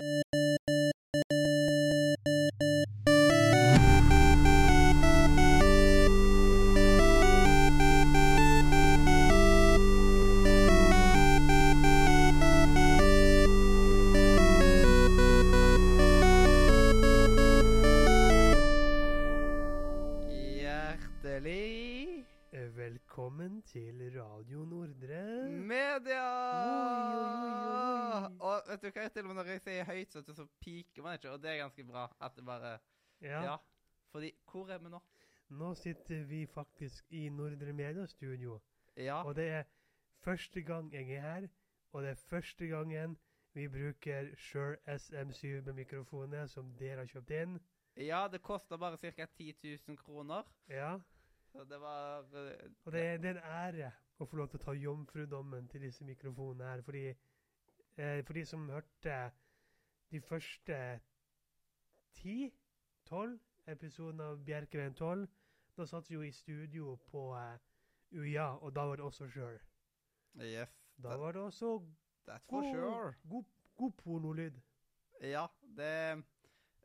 Hjertelig det bare Ja. Ja. Fordi Hvor er vi nå? Nå sitter vi faktisk i Nordre Media Studio. Ja. Og det er første gang jeg er her, og det er første gangen vi bruker Shure SM7 med mikrofoner som dere har kjøpt inn. ja, det koster bare ca. 10 000 kroner. Ja. Så det var eh, Og det det er en ære å få lov til å ta jomfrudommen til disse mikrofonene her. Fordi eh, For de som hørte de første ti-tolv episoder av Bjerkeveien 12, da satt vi jo i studio på uh, UiA, og da var det også sjøl. Yes. Da var det også That's for god, sure. god, god pornolyd. Ja, det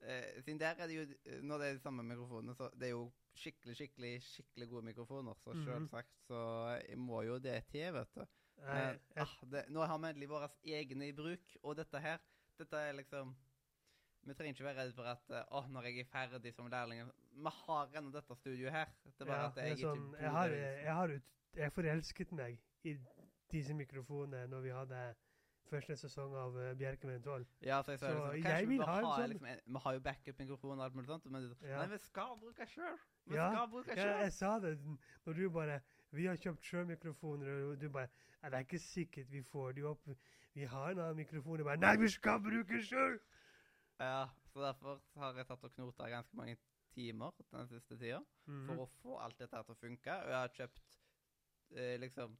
eh, Siden der er det jo eh, Når det er de samme mikrofonene, så det er jo skikkelig, skikkelig skikkelig gode mikrofoner. Så Mhm. selvsagt så må jo det til, vet du. Eh, Men eh, ah, det, nå har vi endelig våre egne i bruk, og dette her Dette er liksom Vi trenger ikke være redd for at eh, Å, når jeg er ferdig som lærling Vi har ennå dette studioet her. Det er bare ja, at jeg ikke sånn, bor jeg, har, jeg, har ut, jeg forelsket meg i disse mikrofonene når vi hadde første sesong av uh, Bjerkemen 12. Ja, så jeg sa så liksom, jeg vi vil ha sånn- liksom, Vi har jo backup-mikrofon og alt mulig sånt, men Ja. nei, vi skal bruke sjøl. Vi Ja, skal bruke Ja, jeg sa det når du bare Vi har kjøpt sjømikrofoner, og du bare «Ja, Det er ikke sikkert vi får de opp. Vi har en annen mikrofon. Jeg bare Nei, vi skal bruke sjøl! Ja, så derfor har jeg tatt og knota ganske mange timer den siste tida mm. for å få alt dette til å funke. Og jeg har kjøpt eh, liksom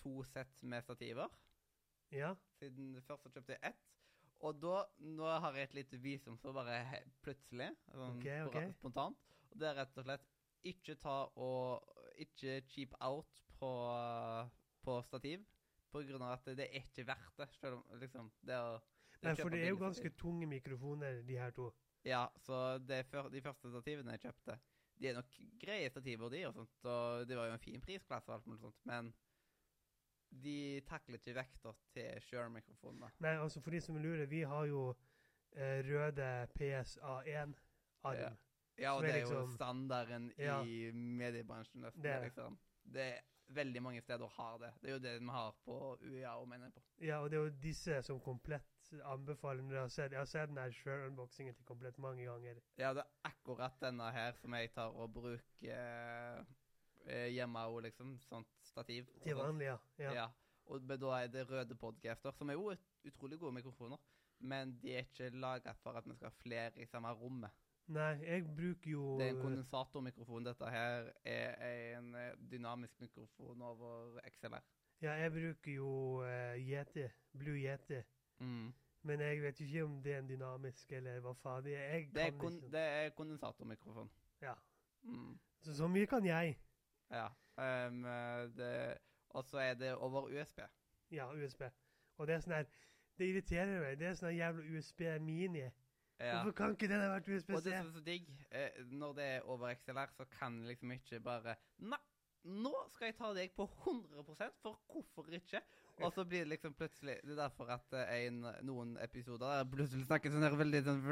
to sett med stativer. Ja. Siden først så kjøpte jeg ett. Og da, nå har jeg et lite visum så bare plutselig, sånn okay, okay. spontant. Og det er rett og slett ikke ta og Ikke cheap out på, på stativ. På grunn av at det er ikke verdt det. Selv om liksom det å Nei, for det er jo ganske tunge mikrofoner, de her to. Ja, så de første stativene jeg kjøpte, de er nok greie stativer, de, og sånt. Og det var jo en fin prisklasse og alt mulig sånt, men de takler ikke vekta til Shure-mikrofonene. Nei, altså for de som lurer, vi har jo eh, røde PSA1-arm. Ja. Ja, og er det er jo liksom- standarden Ja. i mediebransjen. nesten, Det liksom. Det er veldig mange steder har det. Det er jo det vi har på UiA og mener på. Ja, og det er jo disse som komplett anbefaler når du har sett Jeg har sett den Shure-unboxingen til komplett mange ganger. Ja, det er akkurat denne her som jeg tar og bruker eh, hjemme òg, liksom. Sånt stativ. Til vanlig, ja. Ja. ja. Og da er det røde podcaster, som er jo utrolig gode mikrofoner. Men de er ikke laget for at vi skal ha flere i samme rommet. Nei, jeg bruker jo Det er en kondensatormikrofon. Dette her er en eh, dynamisk mikrofon over XLR. Ja, jeg bruker jo uh, Yeti. Blue Yeti. Mm. Men jeg vet ikke om det er en dynamisk, eller hva faen det er. Det, er kon det er kondensatormikrofon. Ja. Mm. Så, så mye kan jeg. Ja. Um, og så er det over USB. Ja, USB. Og det er sånn her Det irriterer meg. Det er sånn jævla USB Mini. Ja. Hvorfor kan ikke den ha vært Og det USB-C? som er så digg, eh, når det er over XLR, så kan liksom ikke bare Nei, nå skal jeg ta deg på 100% for hvorfor ikke? Og så blir det liksom plutselig Det er derfor at eh, en, noen episoder der jeg plutselig snakker sånn her veldig sånn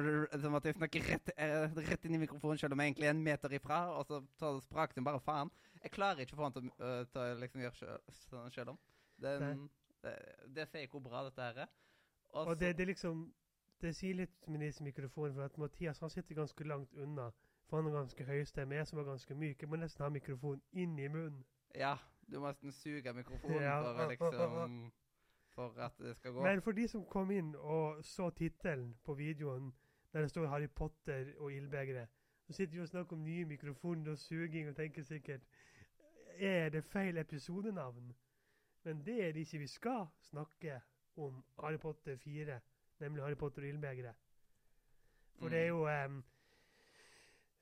Som at jeg snakker rett, eh, rett inn i mikrofonen, selv om jeg egentlig er en meter ifra, og så tar det sprakten bare faen. Jeg klarer ikke å få han til, å- øh, liksom gjøre sånn selv om. Den, det, det sier hvor bra dette her er. Og det, det liksom Det sier litt med disse mikrofonene, for at Mathias han sitter ganske langt unna. For han har ganske høy stemme. Jeg som er ganske myk. Jeg må nesten ha mikrofonen inn i munnen. Ja, du må nesten suge mikrofonen Ja. for å liksom For at det skal gå. Men for de som kom inn og så tittelen på videoen der det står Harry Potter og ildbegeret, så sitter vi og snakker om nye mikrofoner og suging og tenker sikkert Er det feil episodenavn? Men det er det ikke. Vi skal snakke om Harry Potter 4, nemlig Harry Potter og ildbegeret. For det er jo em,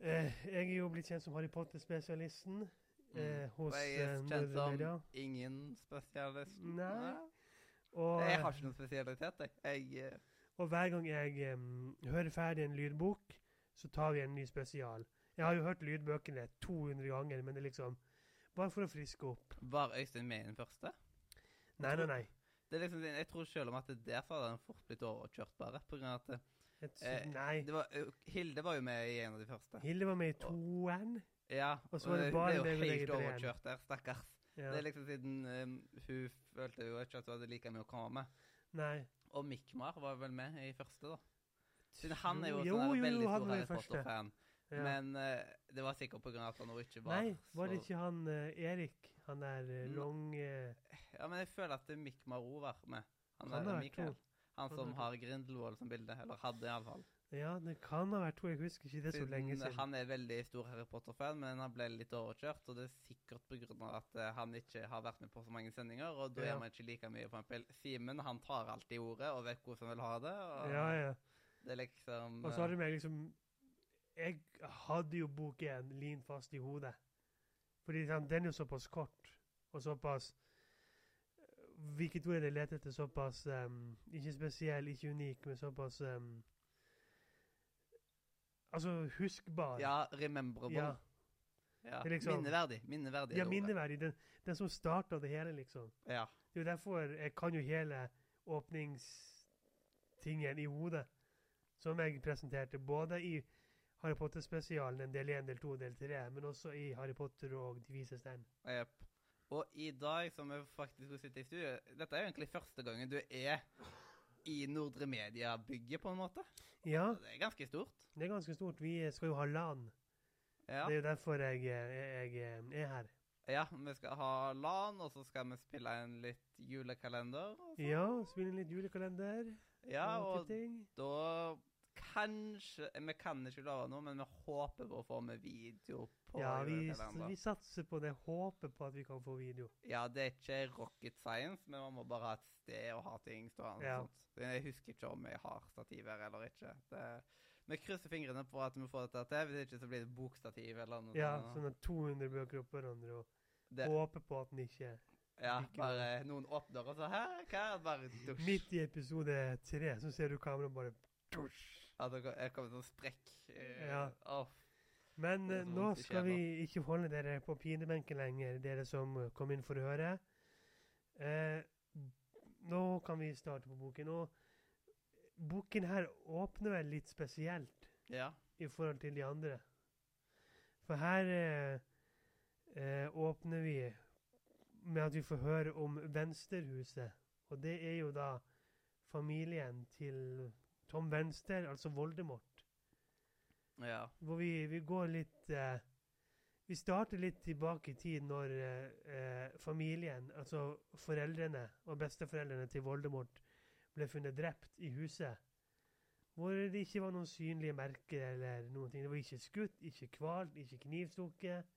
eh, Jeg er jo blitt kjent som Harry Potter-spesialisten eh, hos Og jeg er eh, kjent som Media. ingen spesialist. Nei. Og, Jeg har ikke noen spesialitet, jeg. jeg eh, Og hver gang jeg um, hører ferdig en lydbok, så tar vi en ny spesial. Jeg har jo hørt lydbøkene 200 ganger, men det er liksom bare for å friske opp. Var Øystein med i den første? Nei, nei, nei. Det er liksom, jeg tror selv om at det derfor hadde han fort blitt overkjørt, bare. På grunn av at det, Eh, nei. det var, Hilde var jo med i en av de første. Hilde var med i toeren. Ja, Og så var det hun bare ble deg jo helt overkjørt der, stakkars. Ja. Det er liksom siden um, hun følte jo ikke at hun hadde like mye å komme med. Nei. Og Mikmar var vel med i første, da. Siden han er jo, Jo, sånn jo, veldig stor Harry. Potter-fan. Ja. Men uh, det var sikkert av at han ikke var Nei, var det så- ikke han uh, Erik? Han der uh, long eh, Ja, men jeg føler at Mikmar òg var med. Han han der vært Mikael. to. Han som har Grindelwald som bilde. Eller hadde, iallfall. Ja, det kan ha vært to. Jeg husker ikke det så lenge siden. Han er veldig stor Harry Potter-fan, men han ble litt overkjørt. Og det er sikkert av at eh, han ikke har vært med på så mange sendinger. Og da Ja. er man ikke like mye, på en eksempel. Simen han tar alltid ordet og vet hvordan han vil ha det. Og Ja, ja. Det er liksom Og så har det meg liksom Jeg hadde jo bok én lin fast i hodet. Fordi den er jo såpass kort og såpass Jeg leter etter? Såpass um, Ikke spesiell, ikke unik, men såpass um, Altså huskbar. Ja, rememberable. Ja. Ja. Liksom- minneverdig. Minneverdig. er Ja, minneverdig. Den, den som starta det hele, liksom. Ja. Det er jo derfor jeg kan jo hele åpningstingen i hodet. Som jeg presenterte både i Harry Potter-spesialen, en del 1, del 2, del 3, men også i Harry Potter og De vises tegn. Jep. Og i dag, som vi faktisk sitter i studio Dette er jo egentlig første gangen du er i Nordre Media-bygget, på en måte. Ja, Det er ganske stort. det er ganske stort. Vi skal jo ha LAN. Ja. Det er jo derfor jeg, jeg, jeg er her. ja, vi skal ha LAN, og så skal vi spille en litt julekalender. Og. Ja, spille en litt julekalender ja, og og da kanskje Vi kan ikke love noe, men vi håper på å få med video på Ja, vi, vi satser på det. Håper på at vi kan få video. Ja, det er ikke rocket science, men man må bare ha et sted å ha ting stående. Ja. sånt. Jeg husker ikke om jeg har stativ her eller ikke. Det, vi krysser fingrene på at vi får dette til. Hvis ikke så blir det bokstativ eller noe Ja, sånn at 200 bøker opp hverandre, og Det, håper på at den ikke ja, bare noen åpner og så Hæ, hva? Bare dusj. Midt i episode tre så ser du kameraet bare At det er kommet noen sprekk. eh, Ja. Oh. Men eh, nå skal vi ikke holde dere på pinebenken lenger, dere som kom inn for å høre. Eh, nå kan vi starte på boken. Og boken her åpner vel litt spesielt Ja. i forhold til de andre. For her eh, eh, åpner vi med at vi får høre om Vensterhuset. Og det er jo da familien til Tom Venster, altså Voldemort. ja. Hvor vi, vi går litt eh, Vi starter litt tilbake i tid når eh, eh, familien, altså foreldrene og besteforeldrene til Voldemort, ble funnet drept i huset. Hvor det ikke var noen synlige merker eller noen ting. Det var ikke skutt, ikke kvalt, ikke knivstukket.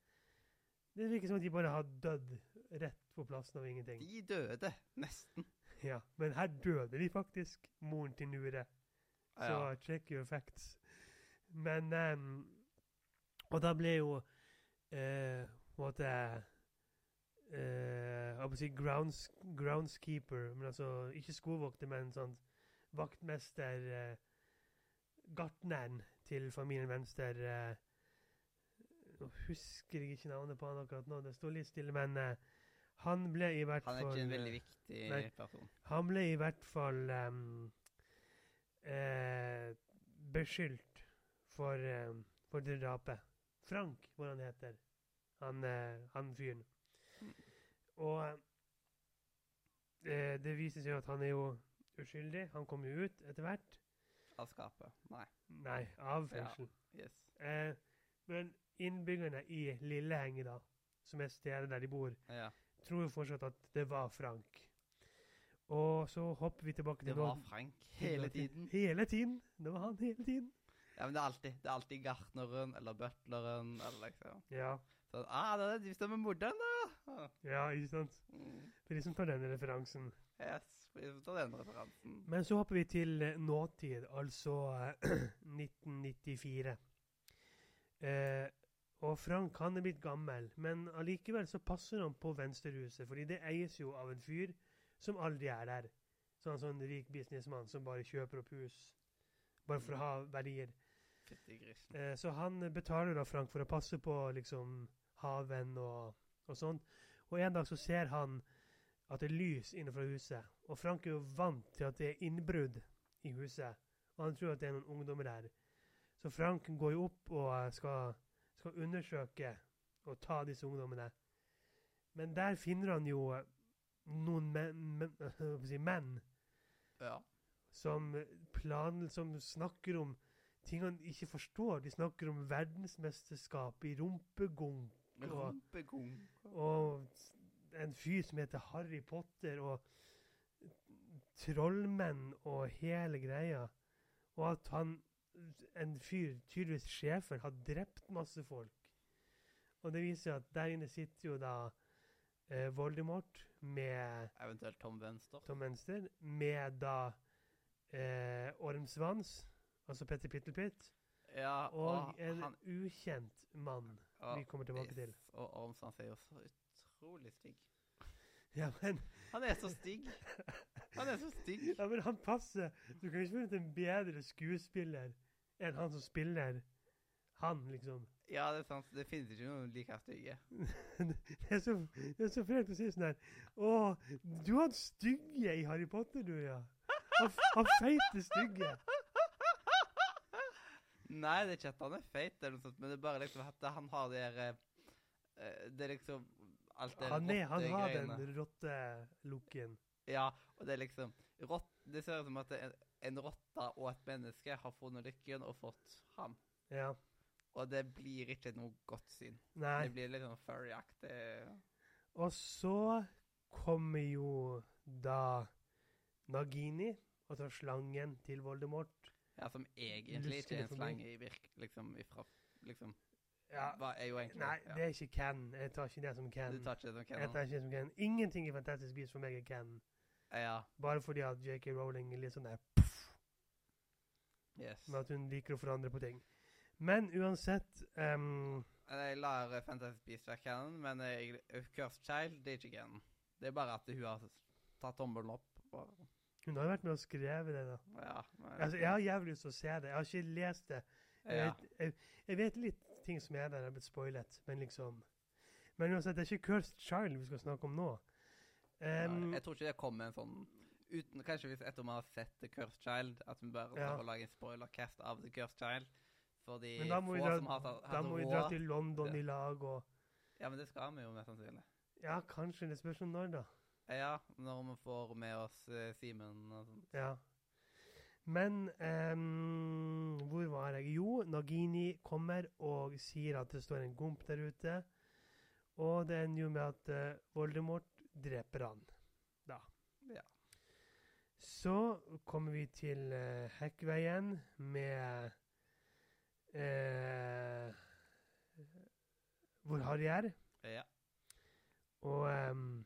Det virker som at de bare har dødd rett på plassen av ingenting. De døde, nesten. Ja, Men her døde de faktisk, moren til Nure. Så check your facts. Men um, Og da ble jo uh, en måte eh, Jeg holdt på å si grounds, groundskeeper, men altså ikke skogvokter, men sånn vaktmester uh, Gartneren til familien Venstre eh, Nå husker jeg ikke navnet på han akkurat nå, det står litt stille, men uh, han ble i hvert fall Han er ikke en veldig viktig nei. person. han ble i hvert fall ehm, eh, beskyldt for, eh, for det drapet. Frank, hvor han heter. Han, eh, han fyren. Og eh, det viser seg at han er jo uskyldig. Han kom jo ut etter hvert. Av skapet. Nei. Nei, av Ja. Yes. Eh, men innbyggerne i Lillehenge, da, som er stedet der de bor, Ja. tror jo fortsatt at det var Frank. Og så hopper vi tilbake til Det var Frank hele tiden. Hele tiden. Det var han hele tiden. Ja, men det er alltid, det er alltid gartneren eller butleren eller liksom. Ja, Sånn, ah, det er de som er moderen, da! Ah, ja ikke sant? For de som tar denne referansen. Yes, for de som tar den referansen. Men så hopper vi til eh, nåtid, altså eh, 1994. Eh, og Frank han er blitt gammel, men allikevel så passer han på Venstrehuset, fordi det eies jo av en fyr som aldri er der. Sånn en sånn rik businessmann som bare kjøper opp hus bare for å ha verdier. Eh, så han betaler da Frank for å passe på liksom haven og, og sånt. Og en dag så ser han at det er lys innenfor huset. Og Frank er jo vant til at det er innbrudd i huset. Og han tror at det er noen ungdommer der. Så Frank går jo opp og eh, skal, skal undersøke og ta disse ungdommene. Men der finner han jo eh, noen menn, men, si, menn Ja. som, plan, som snakker om ting han ikke forstår. De snakker om verdensmesterskap i rumpegong og, Rumpegong. og en fyr som heter Harry Potter, og trollmenn og hele greia. Og at han, en fyr, tydeligvis sjefen, har drept masse folk. Og det viser at der inne sitter jo da eh, Voldemort med Eventuelt Tom Venstre. Tom Venstre, med da eh, Ormsvans, altså Petter Pittelpitt, Ja, og en han ukjent mann og, vi kommer tilbake til. yes, Og Ormsvans er jo så utrolig stygg. Ja, men, Han er så stygg. Han er så stygg. ja, men han passer. Du kan ikke finne en bedre skuespiller enn han som spiller han, liksom. Ja, det er sant. Det finnes ikke noen like stygge. det, er så, det er så fælt å si sånn her Å, du har en stygge i Harry Potter, du, ja. Han, han feite stygge. Nei, det er ikke at han er feit, eller noe sånt, men det er bare liksom at han har det der eh, Det er liksom alt det Han, er, han har rottegreiene. den rottelooken. Ja, og det er liksom rott, Det ser ut som at en, en rotte og et menneske har funnet lykken og fått han. Ja. Og det blir ikke noe godt syn. Nei. Det blir litt sånn furry-aktig. Og så kommer jo da Nagini, altså slangen til Voldemort. Ja, som egentlig ikke er en slange i virk... Liksom ifra Liksom Ja, Hva er jo egentlig nei, ja. det er ikke Ken. Jeg tar ikke det som Ken. Du tar ikke det som Jeg tar ikke det som Ken. Ingenting i Fantastisk Beasts for meg er Ken. Ja. Bare fordi at JK Rowling er litt sånn der Yes. med at hun liker å forandre på ting. Men uansett um, Jeg lar eh, Fantastic Beasts være canon, men jeg, eh, Cursed Child det er ikke canon. Det er bare at hun har tatt tommelen opp. Og, Hun har jo vært med og skrevet det, da. ja, men, Altså, jeg har jævlig lyst til å se det. Jeg har ikke lest det. Jeg, ja. vet, jeg, jeg vet litt ting som er der, har blitt spoilet, men liksom Men uansett, det er ikke Cursed Child vi skal snakke om nå. Um, ja, jeg tror ikke det kommer en sånn uten, Kanskje hvis etter vi har sett The Cursed Child, at vi bare Ja. lager en spoilercast av The Cursed Child. For de men da må, vi få dra, som har tatt da må vi dra til London i lag og Ja, men det skal vi jo mest sannsynlig. Ja, kanskje. Det spørs om når, da. Ja, når vi får med oss eh, Simen og sånt. Ja. Men um, hvor var jeg? Jo, Nagini kommer og sier at det står en gomp der ute. Og det ender jo med at uh, Voldemort dreper han. Da. Ja. Så kommer vi til uh, Hekkveien med eh, Hvor Harry er. Ja. Og um,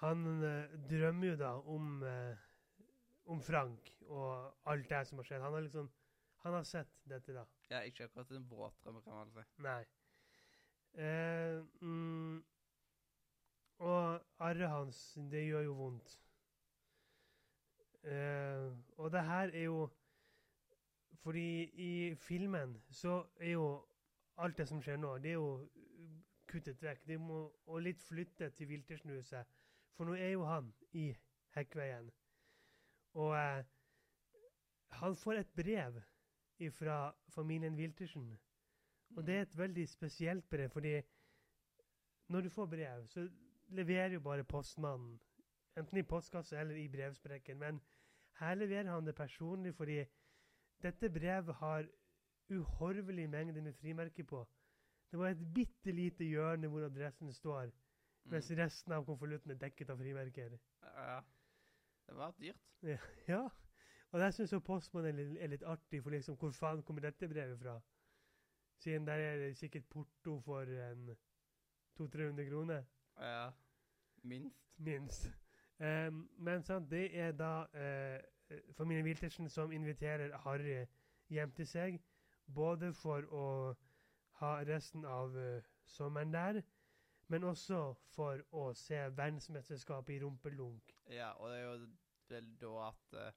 han eh, drømmer jo da om, eh, om Frank og alt det som har skjedd. Han har liksom Han har sett dette, da. ja ikke akkurat en våt drøm, kan man si. Nei. Eh, mm, og arret hans, det gjør jo vondt. Eh, og det her er jo Fordi i filmen så er jo alt det som skjer nå, det er jo kuttet vekk. Det må, og litt flyttet til Wiltersenhuset. For nå er jo han i Hekkveien. Og eh, han får et brev fra familien Wiltersen. Og det er et veldig spesielt brev, fordi når du får brev, så leverer jo bare postmannen, enten i postkasse eller i brevsprekken, men her leverer han det personlig, fordi dette brevet har uhorvelig mengde med frimerker på. Det var et bitte lite hjørne hvor adressen står, mens Mm. resten av konvolutten er dekket av frimerker. Ja. Det var dyrt. Ja, og der syns jo postmannen er, er litt artig, for liksom, hvor faen kommer dette brevet fra? Siden der er det sikkert porto for en 200-300 kroner, Ja. Minst. minst. Um, men sant, det er da eh, familien Wiltersen som inviterer Harry hjem til seg, både for å ha resten av uh, sommeren der, men også for å se verdensmesterskapet i rumpelunk. Ja, og det er jo vel da at uh,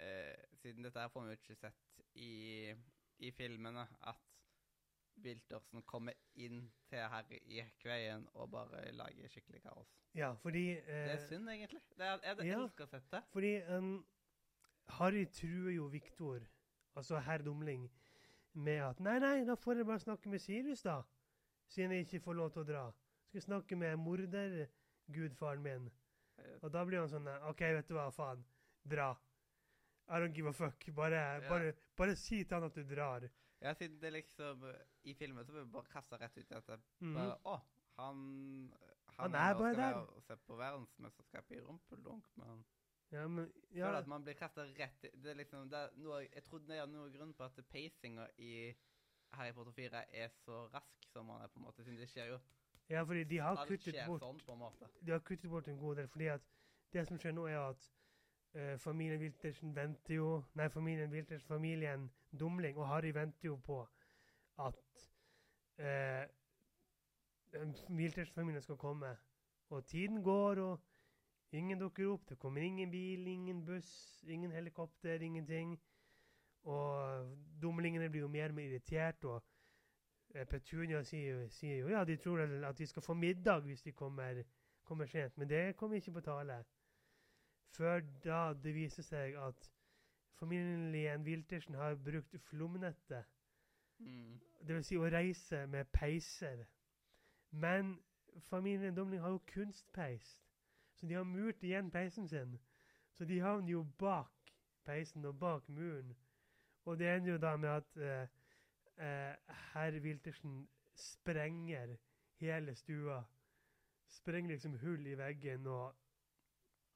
eh, Siden dette her får vi jo ikke sett i, i filmene, at Wiltersen kommer inn til Harry i Kveien og bare lager skikkelig kaos. Ja, fordi Det er eh, synd, egentlig. Det er, jeg ja. elsker å sette. Fordi um, Harry truer jo Viktor, altså herr Dumling, med at Nei, nei, da får jeg bare snakke med Sirius, da. Siden jeg ikke får lov til å dra. Skal jeg snakke med mordergudfaren min. Eh, Og da blir han sånn OK, vet du hva, faen. Dra. I don't give a fuck. Bare, Ja. bare, bare si til han at du drar. Ja, siden det liksom I filmen så blir vi bare kasta rett ut i at Mm bare Å, han Han han er bare der. og se på verdensmesterskapet i rumpeldunk, men Ja, men ja. føler at man blir kasta rett i Det er liksom det er noe, Jeg trodde det er noe grunn på at pacinga i Harry Potter 4 er så rask som man er, på en måte. Siden det skjer jo ja, fordi de har kuttet bort sånn, de har kuttet bort en god del. fordi at det som skjer nå, er at uh, familien Wiltersen venter jo Nei, familien Wiltersen, familien Dumling og Harry venter jo på at uh, Wiltersen-familien skal komme. Og tiden går, og ingen dukker opp. Det kommer ingen bil, ingen buss, ingen helikopter, ingenting. Og dumlingene blir jo mer og mer irritert. og eh, Petunia sier, sier jo ja, de tror at de skal få middag hvis de kommer kommer sent, men det kommer ikke på tale. Før da det viser seg at familien Wiltersen har brukt flomnettet, Mm. dvs. Si å reise med peiser. Men familien Dumling har jo kunstpeis, så de har murt igjen peisen sin. Så de havner jo bak peisen og bak muren. Og det ender jo da med at eh, eh, herr Wiltersen sprenger hele stua. Sprenger liksom hull i veggen og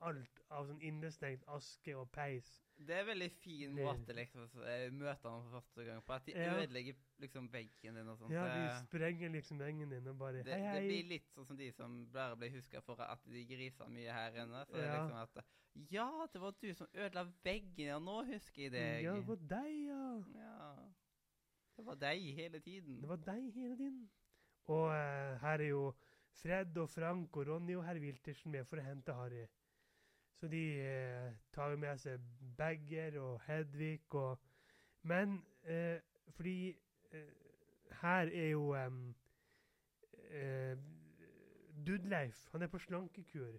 alt av sånn innestengt aske og peis. Det er veldig fin måte liksom møte ham for første gang på. At de Ja. ødelegger liksom veggen din og sånt. Ja, de sprenger liksom veggen din og bare det, Hei, det blir litt sånn som de som bare blir huska for at de griser mye her inne. Så det er liksom at Ja, det var du som ødela veggen, ja, nå husker jeg deg. Ja, det var deg, ja. Ja. Det var deg hele tiden. Det var deg hele tiden. Og uh, her er jo Fred og Frank og Ronny og herr Wiltersen med for å hente Harry. Så de eh, tar med seg Bagger og Hedvig og Men eh, fordi eh, her er jo eh, Dudleif Han er på slankekur.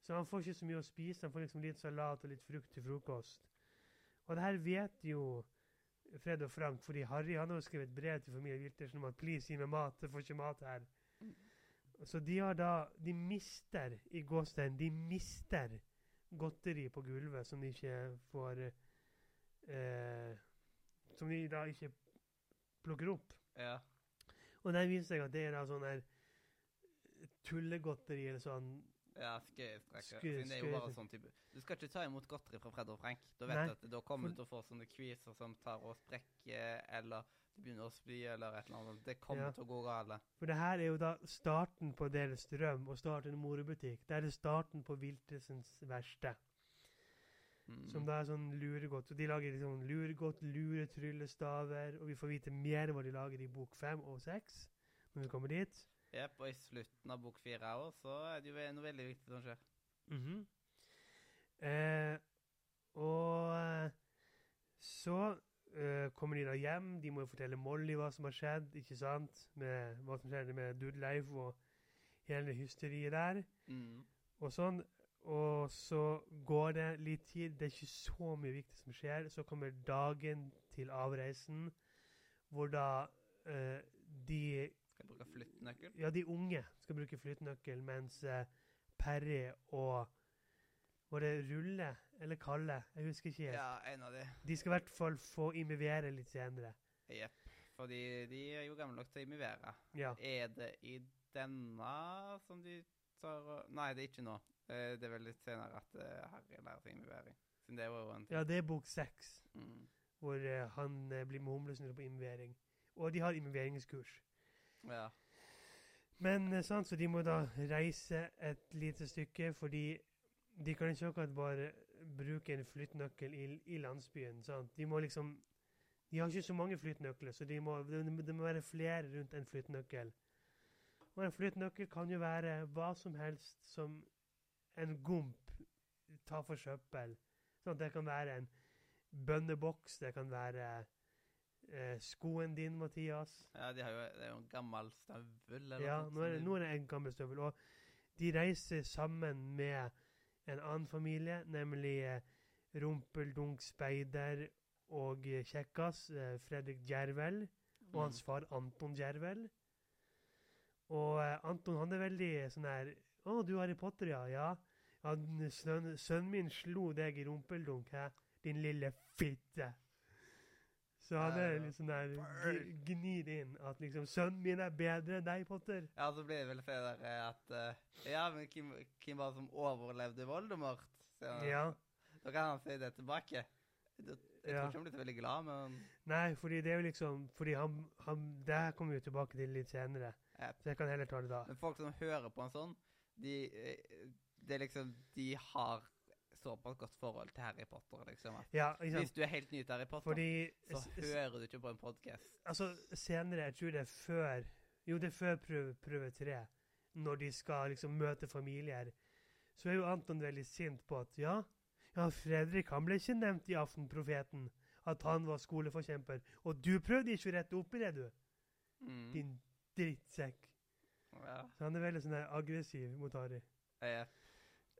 Så han får ikke så mye å spise. Han får liksom litt salat og litt frukt til frokost. Og det her vet jo Fred og Frank, fordi Harry han har jo skrevet brev til familien Wiltersen om at 'please, gi meg mat', jeg får ikke mat her. Så de har da De mister i gåstein, de mister godteri på gulvet som de ikke får eh, Som de da ikke plukker opp. Ja. Og der viser seg at det er da sånn der tullegodteri eller sånn Ja, skøyestreker. Det er jo bare sånn type Du skal ikke ta imot godteri fra Fred og Frank. Da vet Nei, du at da kommer du til å få sånne kviser som tar og sprekker, eller begynner å spy, eller et eller annet. Det kommer Ja. til å gå galt. For det her er jo da starten på deres drøm, å starte en morebutikk. Det er det starten på Wiltersens verste. Mm. Som da er sånn luregodt. Og de lager liksom luregodt, luretryllestaver, og vi får vite mer hva de lager i bok fem og seks når vi kommer dit. Jep, og i slutten av bok fire òg, så er det jo noe veldig viktig som skjer. Mhm. eh, og eh, så eh, kommer de da hjem. De må jo fortelle Molly hva som har skjedd, ikke sant? Med hva som skjedde med Dudleif og hele hysteriet der. Mm. Og sånn. Og så går det litt tid. Det er ikke så mye viktig som skjer. Så kommer dagen til avreisen, hvor da uh, de Skal bruke flyttnøkkel? Ja, de unge skal bruke flyttenøkkel, mens uh, Perry og Var det Rulle eller Kalle? Jeg husker ikke helt. Ja, en av de. De skal i hvert fall få imivere litt senere. Jepp. Fordi de er jo gamle nok til å imivere. Ja. Er det i denne som de tar og Nei, det er ikke nå. Eh, Det er vel litt senere at eh, Harry lærer seg imivering. Siden det var jo en ja, det er bok seks, mm. hvor eh, han blir med humlesnurr på imivering. Og de har imiveringskurs. Ja. Men sånn, sant, så de må da reise et lite stykke, fordi de kan ikke akkurat bare bruke en flyttnøkkel i, i landsbyen. sant? De må liksom De har ikke så mange flyttnøkler, så de må, det, de må være flere rundt en flyttnøkkel. Og en flyttnøkkel kan jo være hva som helst som en gomp tar for søppel. Sånn det kan være en bønneboks, det kan være eh, skoen din, Mathias. Ja, de har jo, det er jo en gammel støvel eller Ja, noe nå er, det, nå er det en gammel støvel. Og de reiser sammen med en annen familie, nemlig eh, Rumpeldunk Speider og eh, Kjekkas, eh, Fredrik Djervel, og hans far Anton Djervel. Og eh, Anton han er veldig sånn her Å, du Harry Potter, ja? Ja. ja Sønnen min slo deg i rumpeldunk, hæ? Din lille fitte. Så han er litt sånn der gnir inn at liksom Sønnen min er bedre enn deg, Potter. Ja, så blir det vel det der eh, at uh, Ja, men hvem, hvem var det som overlevde Voldemort? Så, Ja. Da kan han si det tilbake. Jeg, jeg Ja. tror ikke han blir så veldig glad, men Nei, fordi det er jo liksom Fordi han, han Det her kommer vi jo tilbake til litt senere. yep. Så jeg kan heller ta det da. Men folk som hører på en sånn, de eh, Det er liksom De har såpass godt forhold til Harry Potter, liksom. Ja, hvis du er helt ny til Harry Potter, Fordi så hører du ikke på en podkast. Altså, senere, jeg tror det er før Jo, det er før prøve, prøve tre. Når de skal liksom møte familier. Så er jo Anton veldig sint på at ja, ja, Fredrik han ble ikke nevnt i Aftenprofeten. At han var skoleforkjemper. Og du prøvde ikke å rette opp i det, du. Mm. Din drittsekk. Ja. Så han er veldig sånn aggressiv mot Harry. Eh,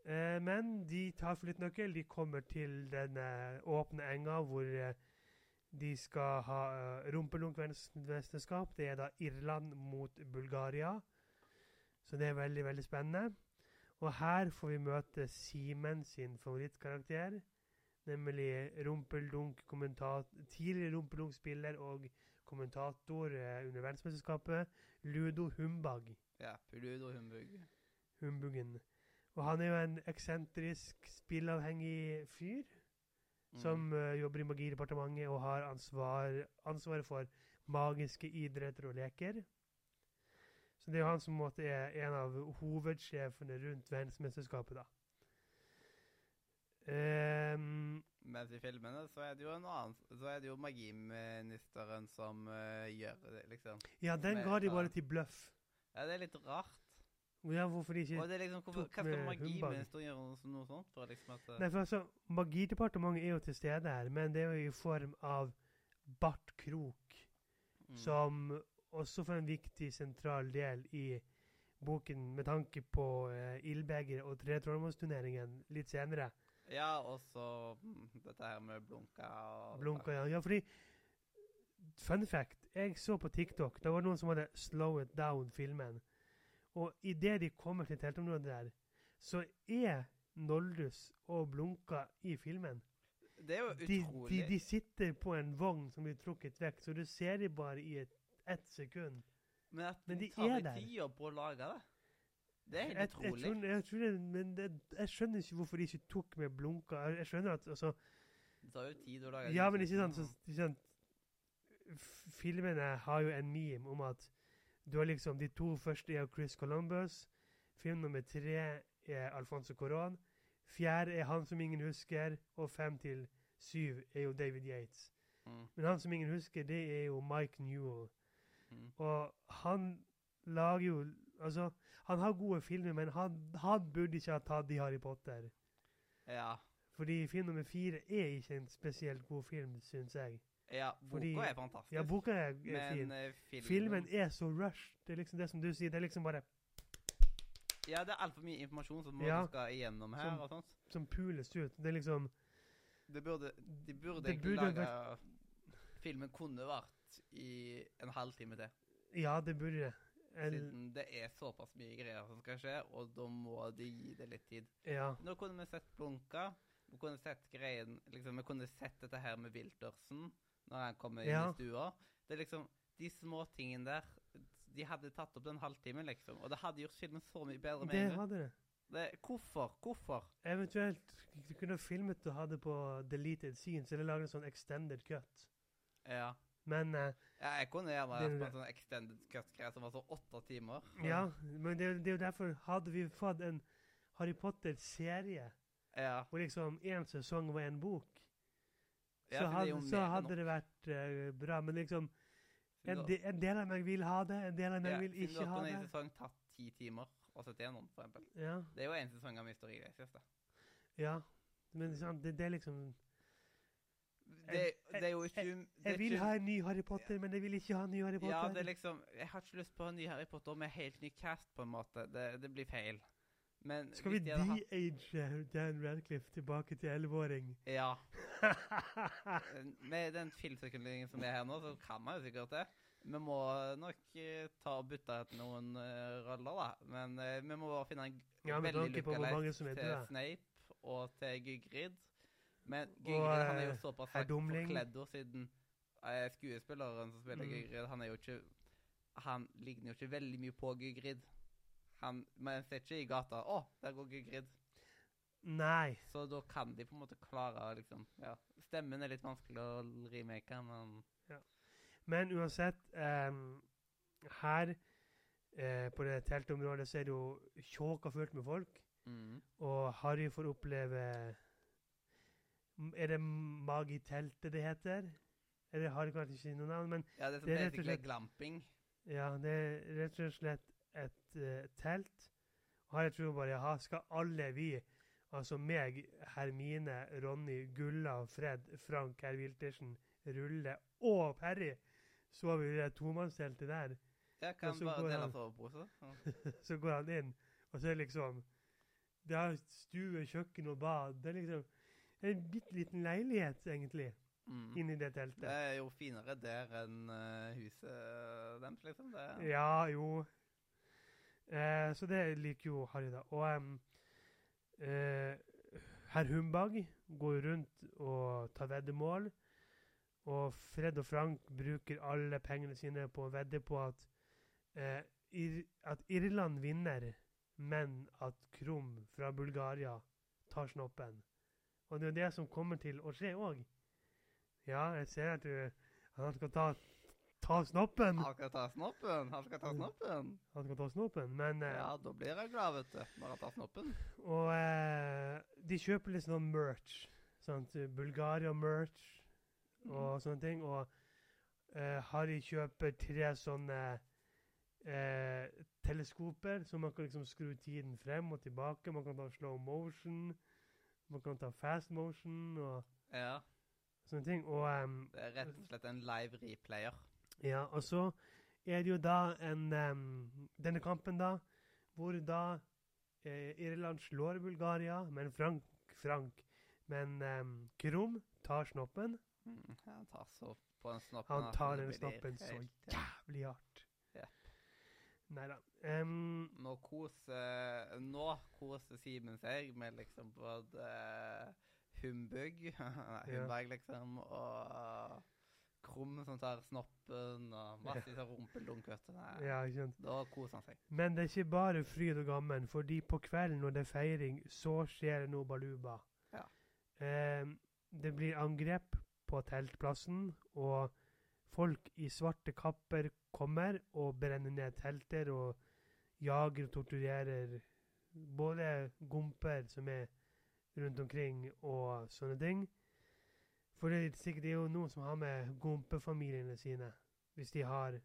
Eh, men de tar flyttnøkkel. De kommer til den eh, åpne enga hvor eh, de skal ha uh, rumpelunkmesterskap. Det er da Irland mot Bulgaria. Så det er veldig, veldig spennende. Og her får vi møte Simen sin favorittkarakter. Nemlig rumpeldunk tidligere rumpeldunkspiller og kommentator eh, under verdensmesterskapet, Ludo Humbag. ja. Ludo Humbug. Humbuggen. Og han er jo en eksentrisk, spillavhengig fyr Mm. som eh, jobber i Magidepartementet og har ansvar, ansvaret for magiske idretter og leker. Så det er jo han som måte er en av hovedsjefene rundt verdensmesterskapet, da. Um, Mens i filmene så er det jo en annen Så er det jo magiministeren som uh, gjør det, liksom. ja, den ga de bare til bløff. Ja, det er litt rart. Ja, hvorfor de ikke Og det er liksom, hvorfor, Hva skal magiministeren gjøre noe, sånt for? liksom at... eh, Nei, for altså, Magidepartementet er jo til stede her, men det er jo i form av Bart Krok. mm. som også får en viktig sentral del i boken med tanke på uh, Ildbegeret og tretrollmannsturneringen litt senere. Ja, og så mm, dette her med blunka og Blunka, ja. ja. Fordi Fun fact. Jeg så på TikTok. Det var noen som hadde 'Slow It Down'-filmen. Og idet de kommer til teltområdet der, så er Noldus og Blunka i filmen. Det er jo utrolig. de, de sitter på en vogn som blir trukket vekk, så du ser dem bare i et, ett sekund. men at men de de tar er seg tid på å lage det. Det er helt jeg, jeg, utrolig. tror, jeg, tror det, men det, jeg skjønner ikke hvorfor de ikke tok med Blunka. Jeg, jeg skjønner at altså, det tar jo tid å lage Ja, men ikke sant, så, ikke sant Filmene har jo en meme om at du har liksom De to første er Chris Columbus. Film nummer tre er Alfonso Coron. Fjerde er Han som ingen husker. Og fem til syv er jo David Yates. Mm, Men han som ingen husker, det er jo Mike Newell. mm. Og han lager jo Altså, han har gode filmer, men han, han burde ikke ha tatt de Harry Potter. Ja. Fordi film nummer fire er ikke en spesielt god film, syns jeg. Ja, boka Fordi- er fantastisk. Ja, boka er, er men fin. filmen, Filmen er så rush. Det er liksom det som du sier. Det er liksom bare Ja, det er altfor mye informasjon som Ja. du skal igjennom her. Som- og sånt. som pules ut. Det er liksom Det burde, de burde Det egentlig burde lage Filmen kunne vært i en halvtime til. Ja, det burde det. Siden det er såpass mye greier som skal skje, og da må de gi det litt tid. Ja. Nå kunne vi sett Blunka. Vi kunne sett greien liksom, Vi kunne sett dette her med Wiltersen når han kommer inn Ja. i stua. Det er liksom De små tingene der De hadde tatt opp den halvtimen, liksom. Og det hadde gjort filmen så mye bedre med Det en hadde det. Det, hvorfor? Hvorfor? Eventuelt du kunne filmet og hadde på deleted scenes, eller laget en sånn extended cut. Ja. Men uh, ja jeg kunne gjerne på en sånn extended cut-greie som var så åtte timer. Ja, men det, det er jo derfor hadde vi fått en Harry Potter-serie Ja. hvor liksom én sesong var en bok, så, det hadde, så hadde det vært uh, bra. Men liksom En, de, en del av meg vil ha det, en del av meg vil siden ha du ha har på en sesong tatt ti timer og 71 år, for eksempel. Ja, Det er jo en sesong av Mystery i da. ja. Men sant, det, det er liksom Det, det er jo ikke Jeg, jeg, Jeg vil ikke- ha en ny Harry Potter, men jeg vil ikke ha en ny Harry Potter. Ja, det er liksom Jeg har ikke lyst på en ny Harry Potter med helt ny cast, på en måte. Det, det blir feil. Men Skal vi de-age Dan Radcliffe tilbake til 11-åring? Ja. Med den filmsekundelingen som er her nå, så kan man jo sikkert det. Vi må nok eh, ta og bytte etter noen eh, roller, da. Men eh, vi må bare finne en Ja, veldig heter til det. Snape og til Gygrid. Men Og, han er jo eh, såpass forkledd siden eh, skuespilleren som spiller Mm. Gygrid, han er jo ikke Han ligner jo ikke veldig mye på Gygrid. Han, man ser ikke i gata 'Å, der går Gygrid'. Nei. Så da kan de på en måte klare liksom Ja. Stemmen er litt vanskelig å remake, men ja. Men uansett, um, her eh, på det teltområdet så er det jo tjåka fullt med folk. mm. Og Harry får oppleve Er det Magiteltet det heter? Eller har det kanskje ikke noe navn, men Ja, det er, Det er rett og slett- glamping. ja, det er rett og slett et eh, telt. Og her tror bare jaha, skal alle vi, altså meg, Hermine, Ronny, Gulla, Fred, Frank, herr Wiltersen, Rulle og Perry sove i det tomannsteltet der? Jeg kan bare dele sovepose. Ja. så går han inn, og så er det liksom Det er stue, kjøkken og bad. Det er liksom en bitte liten leilighet, egentlig, Mm. inni det teltet. Det er jo finere der enn uh, huset deres, liksom. Det. Ja, jo. Eh, så det liker jo Harry, da. Og um, eh, herr Humbag går rundt og tar veddemål. Og Fred og Frank bruker alle pengene sine på å vedde på at, eh, Ir at Irland vinner, men at Krum fra Bulgaria tar snoppen. Og det er jo det som kommer til å skje òg. Ja, jeg ser at du Han skal ta, ta snoppen. Han skal ta snoppen! Han skal ta Mm. snoppen! Han skal ta snoppen, men eh, Ja, da blir jeg glad, vet du. Når han tar snoppen. Og eh, de kjøper litt sånn merch. Sant? Bulgaria-merch og sånne ting. Og eh, Harry kjøper tre sånne eh, teleskoper, så man kan liksom skru tiden frem og tilbake. Man kan ta slow motion, man kan ta fast motion og Ja. sånne ting. Og um, Det er rett og slett en live replayer. Ja, og så er det jo da en um, Denne kampen, da, hvor da eh, Irland slår Bulgaria, men Frank Frank Men um, Krum tar snoppen. Mm. Han tar så på den snoppen. Han tar den snoppen så jævlig hardt. Ja. Nei da. Um, Nå koser Nå koser Simen seg med liksom både uh, humbug Nei. Humbug, liksom, og Krum som tar snoppen, og masse sånn rumpelunk, vet du. Ja. Da koser han seg. Men det er ikke bare fryd og gammen, fordi på kvelden når det er feiring, så skjer det noe baluba. Ja. Eh, det blir angrep på teltplassen, og folk i svarte kapper kommer og brenner ned telter og jager og torturerer både gomper som er rundt omkring, og sånne ting. For det er sikkert det er jo noen som har med gompefamiliene sine, hvis de har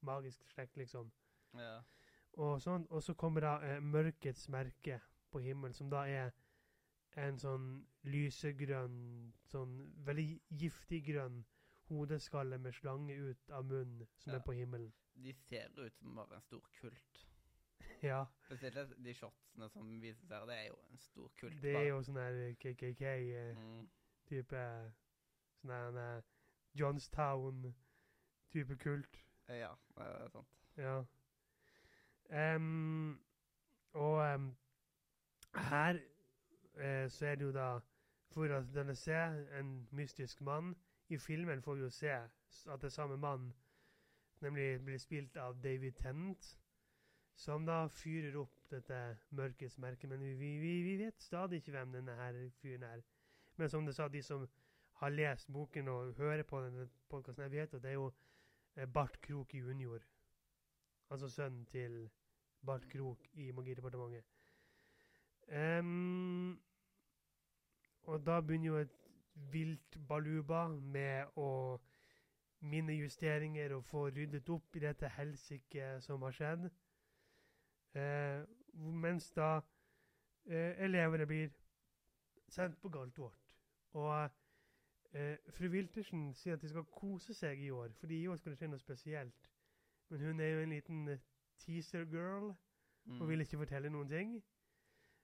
magisk slekt, liksom. Ja. Og, sånn, og så kommer da eh, mørkets merke på himmelen, som da er en sånn lysegrønn, sånn veldig giftig grønn hodeskalle med slange ut av munnen, som Ja. er på himmelen. De ser ut som bare en stor kult. Ja, Spesielt de shotsene som vises her, det er jo en stor kult. det er bare. jo sånn her KKK-type mm. Sånn her eh, Johnstown-type kult. Ja, det er sant. Ja. Um, og um, her uh, så er det jo da For at denne se en mystisk mann I filmen får vi jo se at det er samme mann, nemlig blir spilt av David Tennant, som da fyrer opp dette mørkets merke. Men vi, vi, vi, vi vet stadig ikke hvem denne her fyren er. Men som du sa, de som har lest boken og hører på denne podkasten, vet at det er jo eh, Bart Krok junior. Altså sønnen til Bart Krok i Magidepartementet. Um, og da begynner jo et vilt baluba med å minne justeringer og få ryddet opp i dette helsike som har skjedd. Uh, mens da uh, elevene blir sendt på galt vårt. Og eh, fru Wiltersen sier at de skal kose seg i år, fordi i år skal det skje noe spesielt. Men hun er jo en liten eh, teaser girl Mm. og vil ikke fortelle noen ting.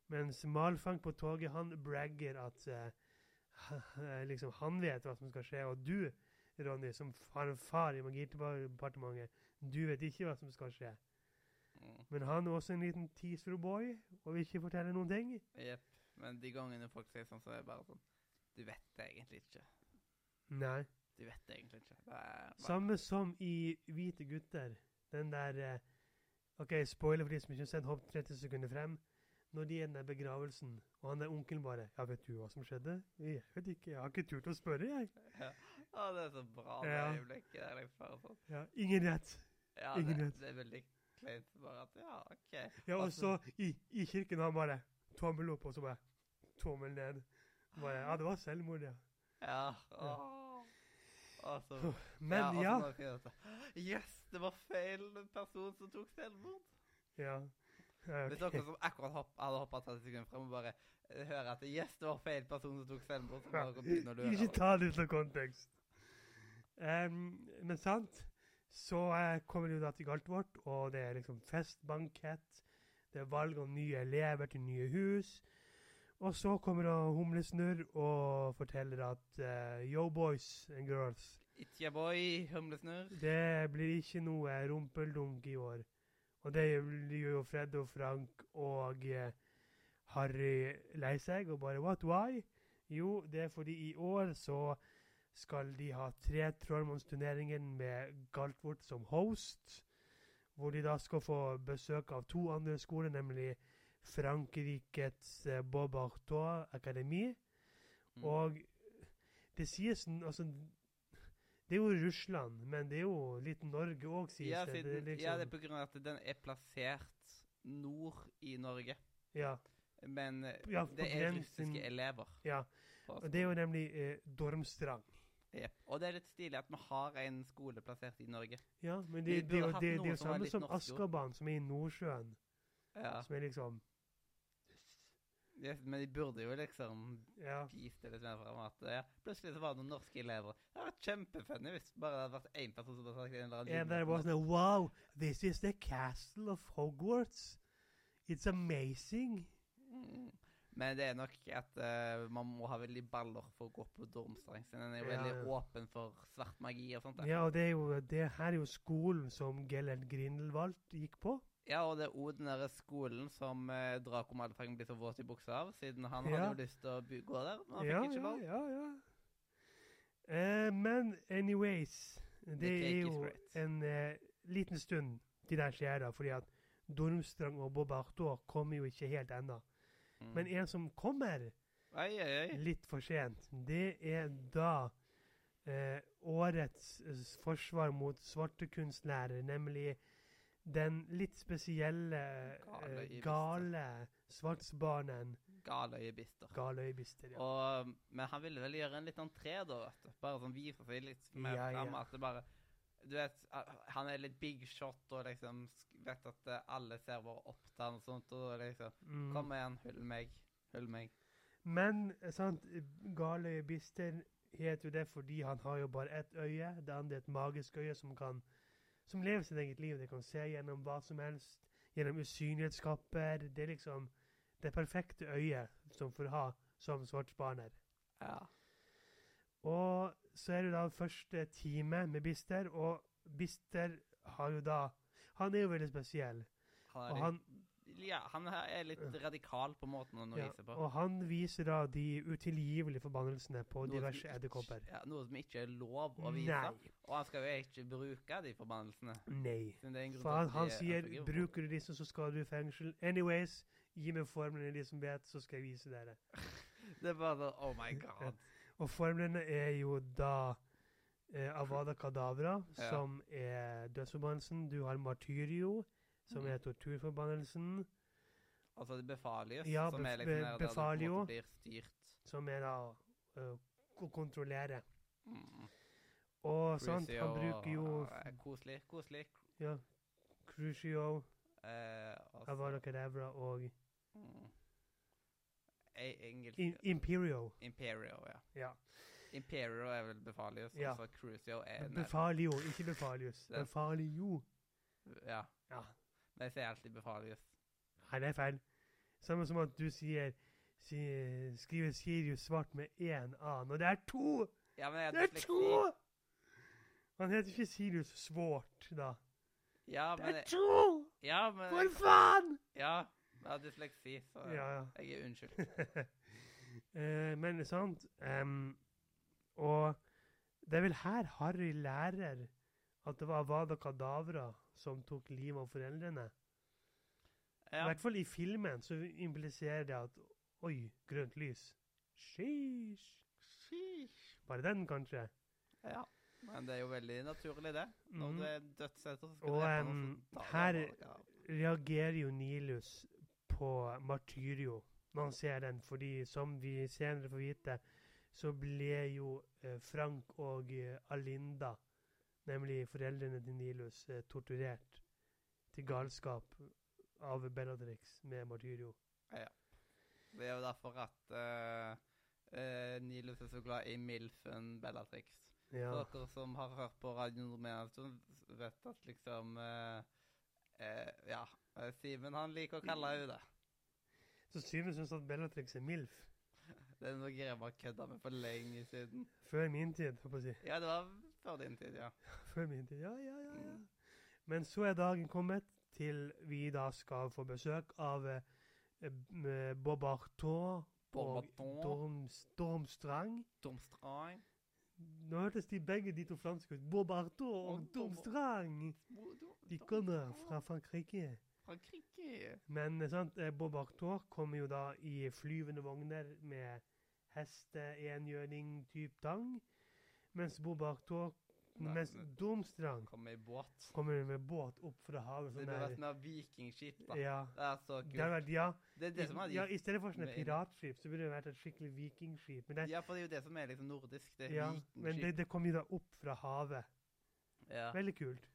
Mens Malfang på toget, han bragger at eh, liksom, han vet hva som skal skje. Og du, Ronny, som har en far i Magidepartementet, du vet ikke hva som skal skje. Mm. Men han er også en liten teaser-boy og vil ikke fortelle noen ting. Jepp. Men de gangene folk sier sånn, så er det bare sånn Du vet det egentlig ikke. Nei. Du vet det egentlig ikke. Det bare, Samme som i Hvite gutter. Den der eh, OK, spoiler for de som ikke har sett Hopp 30 sekunder frem. Når de er i den der begravelsen, og han der onkelen bare 'Ja, vet du hva som skjedde?' 'Jeg vet ikke. Jeg har ikke turt å spørre, jeg.' Å, det er så bra det Ja. øyeblikket der. Liksom, bare sånn. Ja, ingen rett. Ja, Ingen det, rett. det er veldig kleint. Bare at Ja, OK. Ja, og så i, i kirken han bare tommel opp, og så bare tommel ned. Bare, ja, det var selvmord, ja. Ja. Åh. Altså, Men ja. og så ja. at, Yes, det var feil person som tok selvmord. ja. Okay. Hvis dere som akkurat hopp, hadde hoppa 30 sekunder frem og bare eh, hører at yes, det var feil person som tok selvmord, så bare begynner du å Ikke ta det ut av kontekst. Um, men sant, så uh, kommer det jo da til Galtvort, og det er liksom festbankett. Det er valg om nye elever til nye hus. Og så kommer da Humlesnurr og forteller at uh, yo boys and girls, It's your boy, humlesnurr. det blir ikke noe rumpeldunk i år. Og det gjør jo Fred og Frank og uh, Harry lei seg og bare What, why? Jo, det er fordi i år så skal de ha tre Trollmannsturneringer med Galtvort som host. Hvor de da skal få besøk av to andre skoler, nemlig Frankrikes eh, Bob Artois Akademi. Mm. Og det sies altså Det er jo Russland, men det er jo litt Norge òg, sies ja, siden, det. liksom, ja, det er på grunn av at den er plassert nord i Norge. ja, Men eh, Ja, det er russiske elever. ja. Og det er jo nemlig eh, Dormstrang. Ja. Og det er litt stilig at vi har en skole plassert i Norge. Ja, men det, det, det, det er jo samme som. Askaban, som er i Nordsjøen. Ja. Som er liksom men de burde jo liksom Ja. vist det litt mer frem. At ja, plutselig så var det noen norske elever. Det vært kjempefunny hvis bare det hadde vært én person som hadde sagt en eller annen And there was no Wow, this is the castle of Hogwarts. It's amazing. Mm. Men det er nok at uh, man må ha veldig baller for å gå på dormstreng. Den er jo Ja, veldig åpen for svart magi og sånt. der. Ja, og det er jo det her er jo skolen som Gellert Grindelwald gikk på. Ja, og det er òg den der skolen som eh, Draco Malfang blir så våt i buksa av, siden han Ja. hadde jo lyst til å gå der, men han ja, fikk ikke ja, lov. ja, ja. Eh, men anyways, det er jo en eh, liten stund til det skjer, da, fordi at Dormstrang og Bob Arthur kommer jo ikke helt ennå. Mm. Men en som kommer ei, ei, ei. litt for sent, det er da eh, årets eh, forsvar mot svartekunstlærer, nemlig den litt spesielle, Gale eh, gale svartsbarnen Galøyebister. Galøybister. Ja. Og, men han ville vel gjøre en litt entré, da, vet du. Bare sånn vise seg litt mer Ja, fram. ja. At det bare Du vet, han er litt big shot og liksom vet at eh, alle ser bare opp til han og sånt. Og liksom Mm. Kom igjen, hyll meg. Hyll meg. Men eh, sant, Galøyebister heter jo det fordi han har jo bare ett øye. Det andre er et magisk øye som kan som lever sitt eget liv. Det kan se gjennom hva som helst. Gjennom usynlighetskapper. Det er liksom det perfekte øyet som får ha som svartspaner. Ja. Og så er det da første time med Bister, og Bister har jo da Han er jo veldig spesiell. Han er, Og han, ja, han er litt radikal på måten han viser på. og han viser da de utilgivelige forbannelsene på Noe diverse edderkopper. Ja, noe som ikke er lov å vise. Nei. Og han skal jo ikke bruke de forbannelsene. Nei. For han, han er sier han 'bruker du disse, så skal du i fengsel'. Anyways, gi meg formlene, de som vet, så skal jeg vise dere. Det er bare sånn Oh my god. Og formlene er jo da eh, Avada Kadavra, Ja. som er dødsforbannelsen. Du har Martyrio, som Mhm. er torturforbannelsen. Altså det befalius, Ja, som er liksom der, der befalio. måte blir styrt. Som er da eh, å kontrollere. Mm. Og sant, han bruker jo uh, Koselig. Koselig. ja, Crucio, Eh, Avada og mm. E- Engelsk In Imperio. Imperio, ja. Ja. Imperio er vel Befalius, Ja. og så Crucio er Befalio, ikke Befalius. Befalio. Ja. Ja. Men jeg sier alltid Befalius. Nei, det er feil. Samme som at du sier, sier skriver Sirius svart med én A, når det er to! Ja, men jeg Det er to! Han heter ikke Sirius Svart, da. Ja, Det er to! Ja, men For faen! Ja, jeg har dysleksi, så Ja, ja. jeg er unnskyldt. uh, men sant um, Og det er vel her Harry lærer at det var Avada Kadavra som tok livet av foreldrene. I hvert fall i filmen så impliserer det at Oi, grønt lys. Sheesh. Bare den, kanskje. ja. Men det er jo veldig naturlig, det. Når mm. du er dødsetter, så skal Og, du um, du her- ja. reagerer jo Nilus på Martyrio når han ser den, fordi som vi senere får vite, så ble jo eh, Frank og eh, Alinda, nemlig foreldrene til Nilus, eh, torturert til galskap av Bellatrix med Martyrio. Ja. Det er jo derfor at uh, uh, Nilus er så glad i Milfen Bellatrix. Ja. For dere som har hørt på Radio Nordmenn, vet at liksom uh, eh, Ja. eh, Simen han liker å kalle henne det. Så Simen syns at Bellatrix er MILF. Det er noe jeg har kødda med for lenge siden. Før min tid, får jeg si. Ja, det var før din tid, ja. Før min tid, ja, ja, ja. ja. Men så er dagen kommet til vi da skal få besøk av eh, eh, Bob Arthur og Bourbaton, Dorm, Dormstrang. Domstrang Nå hørtes de begge de to franske ut. Bob Arthur og Dormstrang. De kommer fra Frankrike. Frankrike. Men eh, sant, eh, Bob Arthur kommer jo da i flyvende vogner med heste-enhjørning-type tang. Mens Bob Artaud, Mens men- Kommer i båt. kommer med båt opp fra havet. Det Sånn burde vært mer vikingskip, da. Ja. Det er så Det kult. vært, ja, Det er det som er ja, I stedet for sånne med- piratskip, så burde det vært et skikkelig vikingskip. Men det, Ja, for det er jo det som er liksom nordisk. Det er ja, men vikingskip. det, det kom jo da opp fra havet. Ja. Veldig kult.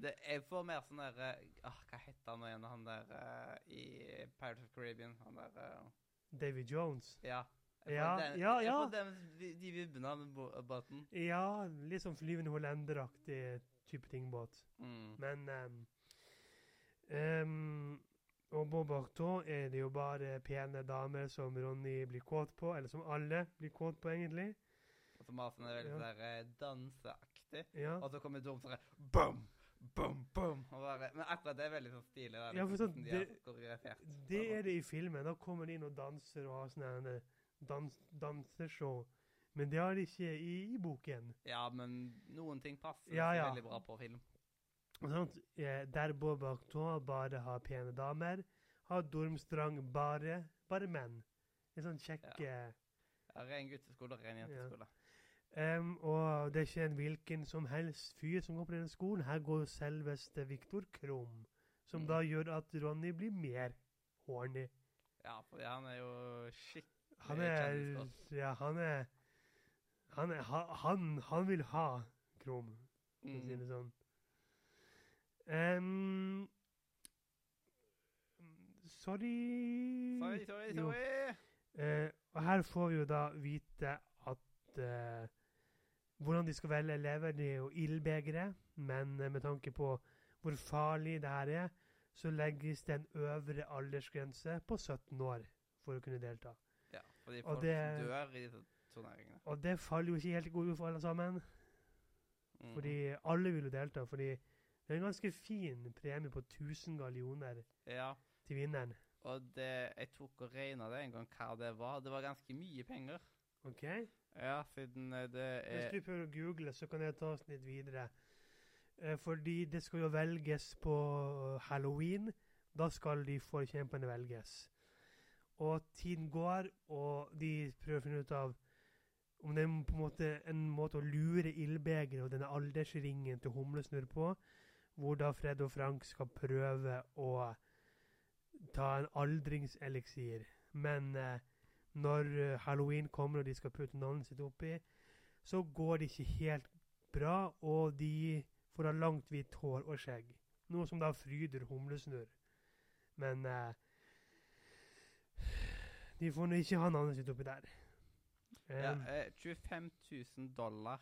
Det, jeg får mer sånn der eh, ah, Hva heter han igjen, han der uh, i Pirates of Caribbean? Han der uh, David Jones. Ja. Ja, den, ja, ja. den, de, vibbene av båten. Ja, litt sånn flyvende hollenderaktig type tingbåt. Mm. Men um, um, Og på Artaud er det jo bare pene damer som Ronny blir kåt på, eller som alle blir kåt på, egentlig. Og så masen er veldig Ja. sånn der, eh, danseaktig. Ja, Og så kommer Dom sånn bam! Bum! Bum! Bare, men akkurat det er veldig sånn stilig. Der, Ja, for liksom, sånn, de det- Det er det i filmen. Da kommer de inn og danser og har sånne her dans, danseshow. Men det har de ikke i, i boken. Ja, men noen ting passer Ja, ja. veldig bra på film. Sånt, eh, der Bob Acton bare har pene damer, har Dormstrang bare, bare menn. En sånn kjekk Ja, ren gutteskole ren Ja. jenteskole. Em, og det er ikke en hvilken som helst fyr som går på denne skolen. Her går selveste Viktor Krum, som Mm. da gjør at Ronny blir mer horny. Ja, for han er jo skikkelig Han er. Ja, han er Han, er, han, han vil ha Krom, for å si Mm. det sånn. Um, sorry Sorry, sorry, sorry. Uh, og her får vi jo da vite at uh, hvordan de skal velge elever, det er jo ildbegeret. men uh, med tanke på hvor farlig det her er, så legges det en øvre aldersgrense på 17 år for å kunne delta. Fordi Og folk det- dør i de turneringene. Og det faller jo ikke helt i god jord for alle sammen, Mm. fordi alle vil jo delta, fordi det er en ganske fin premie på 1000 gallioner Ja, til vinneren. og det, jeg tok og regna det en gang hva det var. Det var ganske mye penger. Ok? Ja, siden det er Hvis du prøver å google, så kan jeg ta oss litt videre. Eh, fordi det skal jo velges på halloween. Da skal de forkjempende velges. Og tiden går, og de prøver å finne ut av om det er på en måte en måte å lure ildbegeret og denne aldersringen til Humlesnurr på, hvor da Fred og Frank skal prøve å ta en aldringseliksir. Men eh, når eh, halloween kommer og de skal putte navnet sitt oppi, så går det ikke helt bra, og de får da langt hvitt hår og skjegg. Noe som da fryder humlesnurr. Men eh, de får nå ikke ha navnet sitt oppi der. Ja, Um, eh, 25 000 dollar.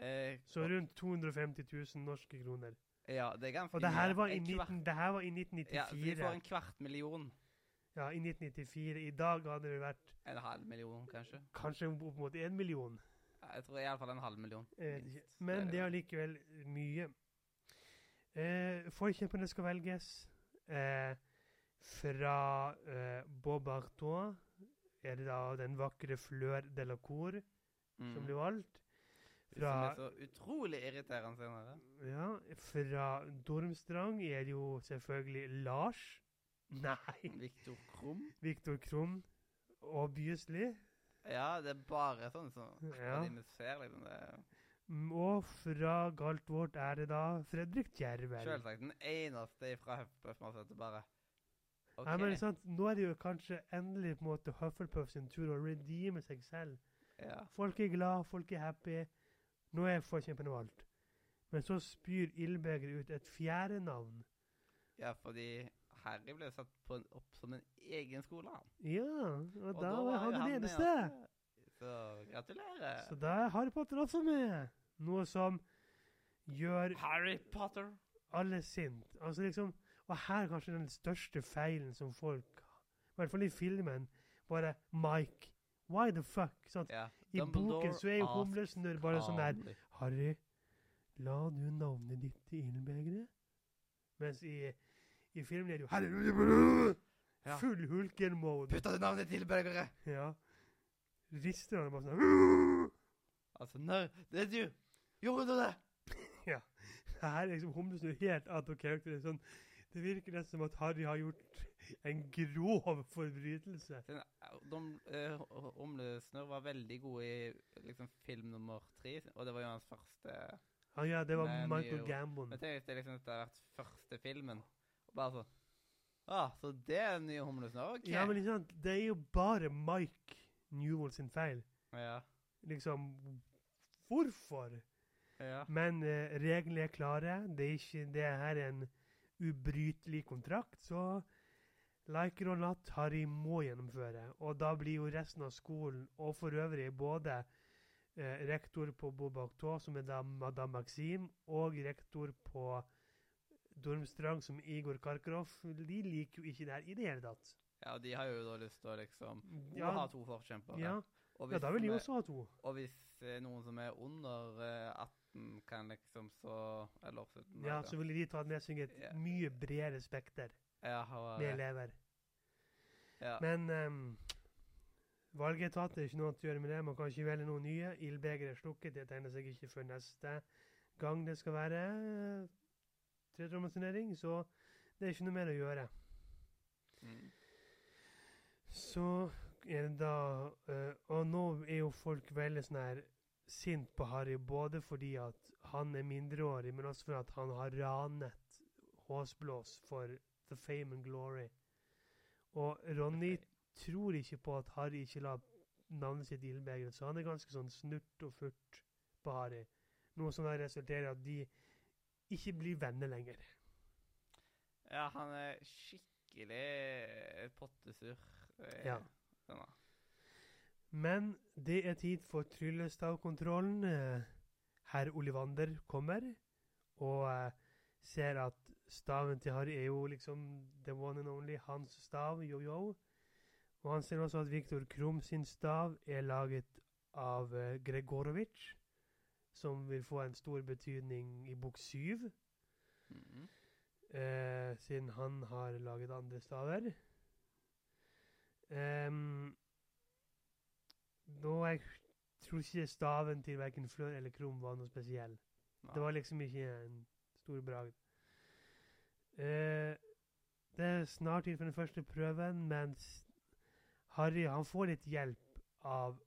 Eh, så rundt 250 000 norske kroner. Ja, det er ganske Og det her var i, En 19, det her var i Ja, Vi får en kvart million. Ja, i 1994. I dag hadde det vært En halv million, kanskje. kanskje opp mot én million. Ja, Jeg tror iallfall en halv million. Ikke. Men det er likevel allikevel mye. Eh, forkjemperne skal velges. Eh, fra eh, Bob Artois er det da den vakre Fleur de la Cour mm. som blir valgt. Som er så utrolig irriterende senere. ja, fra Dormstrang er det jo selvfølgelig Lars. Nei, Viktor Krum. Viktor Krum. Obviously. Ja, det er bare sånn som Ja. ja. ser, liksom. Det. Mm, Og fra Galtvort er det da Fredrik Djervel. Selvsagt den eneste fra Huffpuff som har sett det bare OK. Ja, men sant, Nå er det jo kanskje endelig på en måte Hufflepuff sin tur å redeeme seg selv. ja. Folk er glad, folk er happy. Nå er forkjemperne valgt. Men så spyr Ildbeger ut et fjerde navn. ja, fordi Harry ble satt på en, opp som en egen skole. han. Ja, og, da da var han den eneste. Så gratulerer. Så da er Harry Potter også med. Noe som gjør Harry Potter. alle sint. Altså liksom, Og her er kanskje den største feilen som folk I hvert fall i filmen. Bare Mike. Why the fuck? Sånn, yeah. I boken så er jo humlesnurr bare sånn der. Harry, la du navnet ditt i ildbegeret? Mens i, i filmen er det jo Harry, Ja. Full hulken-mode. Putta du navnet til begeret? Ja. Rister han bare sånn Altså, når det er du! Gjorde du det? Her er liksom humlesnurr helt out of character. Er Sånn, det virker nesten som at Harry har gjort en grov forbrytelse. Den, de, eh, Omlesnurr var veldig god i liksom, film nummer tre, og det var jo hans første Ah, ja, det var Men Michael Gambon. Men tenk hvis det liksom hadde vært første filmen, og bare sånn Ah, så det er den nye Humlesnurr? OK. Ja, men liksom, det er jo bare Mike Newell sin feil. ja. Liksom, hvorfor? ja. Men uh, reglene er klare. Det er ikke det her er en ubrytelig kontrakt, så like it or not, Harry må gjennomføre. Og da blir jo resten av skolen, og for øvrig både eh, rektor på Beaubactois, som er da Madame Maxim, og rektor på Dormstrang, som Igor Karkaroff, de liker jo ikke det her i det hele tatt. ja, og de har jo da lyst til å liksom Ja, ha to forkjempere. ja, ja da vil de også ha to. Og hvis eh, noen som er under eh, 18 kan liksom så Eller 17 Ja, så ville de tatt med seg et Ja. mye bredere spekter ja, med elever. ja. Men um, valget er tatt, det er ikke noe å gjøre med det. Man kan ikke velge noen nye. Ildbegeret er slukket. Det tegner seg ikke før neste gang det skal være uh, så det er ikke noe mer å gjøre. Mm. Så er det da uh, Og nå er jo folk veldig sånn her sint på Harry, både fordi at han er mindreårig, men også fordi at han har ranet Håsblås for the fame and glory. Og Ronny tror ikke på at Harry ikke la navnet sitt i ildbegeret, så han er ganske sånn snurt og furt på Harry. Noe som da resulterer i at de ikke blir venner lenger. ja, han er skikkelig pottesur. eh, Ja. denne. Men det er tid for tryllestavkontrollen. Eh, Herr Olivander kommer og eh, ser at staven til Harry er jo liksom the one and only hans stav, yo-yo. Og han ser også at Viktor Krum sin stav er laget av eh, Gregorovic, som vil få en stor betydning i bok syv, Mhm. eh, siden han har laget andre staver. Em, nå jeg tror ikke staven til verken Flør eller Krum var noe spesiell. Nei. Det var liksom ikke en stor bragd. Uh, det er snart tid for den første prøven, mens Harry han får litt hjelp av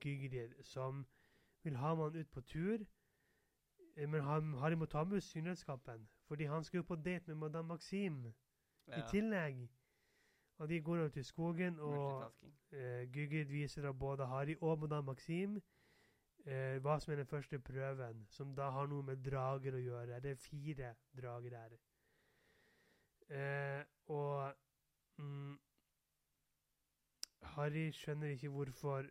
Gygrid, som vil ha man ut på tur. Eh, Men han, Harry må ta med synredskapen, fordi han skal jo på date med Madame Maxime i tillegg. Og de går ut i skogen, og eh, Gygrid viser da både Harry og Madame Maxim eh, hva som er den første prøven, som da har noe med drager å gjøre. Det er fire drager der. Eh, og mm, Harry skjønner ikke hvorfor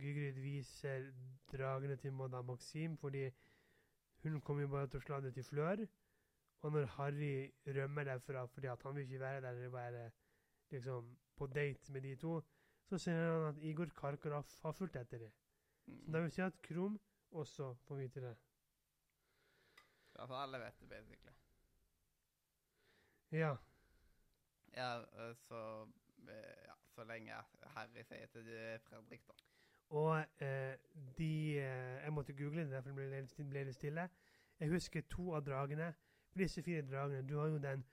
Gygrid viser dragene til Madame Maxim, fordi hun kommer jo bare til å slå det til Flør. Og når Harry rømmer derfra fordi han vil ikke være der eller være liksom, på date med de to, så ser han at Igor Karkaroff har fulgt etter det. Så Mm. det vil si at Krum også får vite det. Altså, alle vet det, basically. Ja. Ja, eh, så eh, Ja, så lenge Harry sier til Fredrik, da. Og eh, de eh, Jeg måtte google det, derfor ble det stille. Jeg husker to av dragene. For disse fire dragene Du har jo den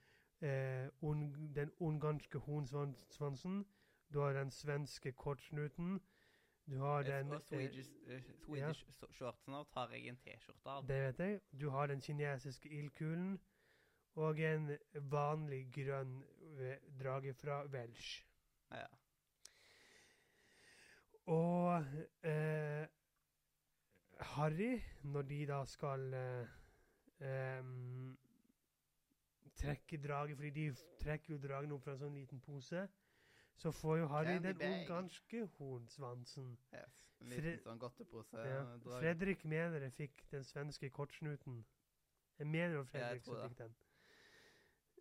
eh, un, den ungarske hornsvansen. Du har den svenske kortsnuten. Du har den og eh, Swedish, eh, Swedish ja. shortsnout har jeg en T-skjorte av. Det vet jeg. Du har den kinesiske ildkulen. Og en vanlig grønn eh, drage fra Welsh. Ja. Og eh, Harry, når de da skal eh, em, trekke draget, Fordi de trekker jo dragen opp fra en sånn liten pose. Så får jo Harry Candy den bag. ungarske hornsvansen. Yes. En liten sånn godtepose. Ja. Fredrik mener jeg fikk den svenske kortsnuten. Jeg mener det Fredrik som fikk den.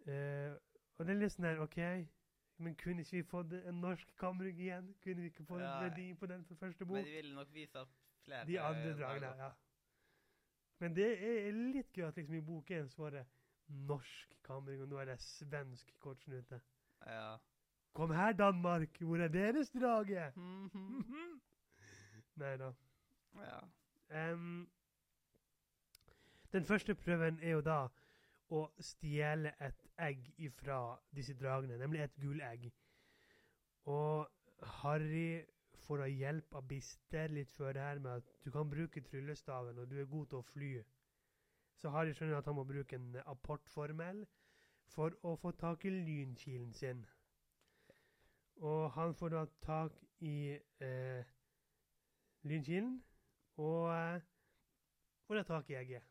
Uh, og det er litt sånn der, OK, men kunne ikke vi fått en norsk kammerung igjen? Kunne vi ikke fått Ja, en verdi på den for første bok? Men de ville nok vise flere De andre dragene, ja. Men det er litt gøy at liksom i bok én så var det norsk kamering, og nå er det svensk kortsnute. Ja. Kom her, Danmark! Hvor er deres drage? Mhm. Nei da. ja. Um, den første prøven er jo da å stjele et egg ifra disse dragene, nemlig et gullegg. Og Harry får da hjelp av Bister litt før det her med at du kan bruke tryllestaven, og du er god til å fly. Så Harry skjønner at han må bruke en apportformel for å få tak i lynkilen sin. Og han får da tak i eh, lynkilen, og eh, får da tak i egget.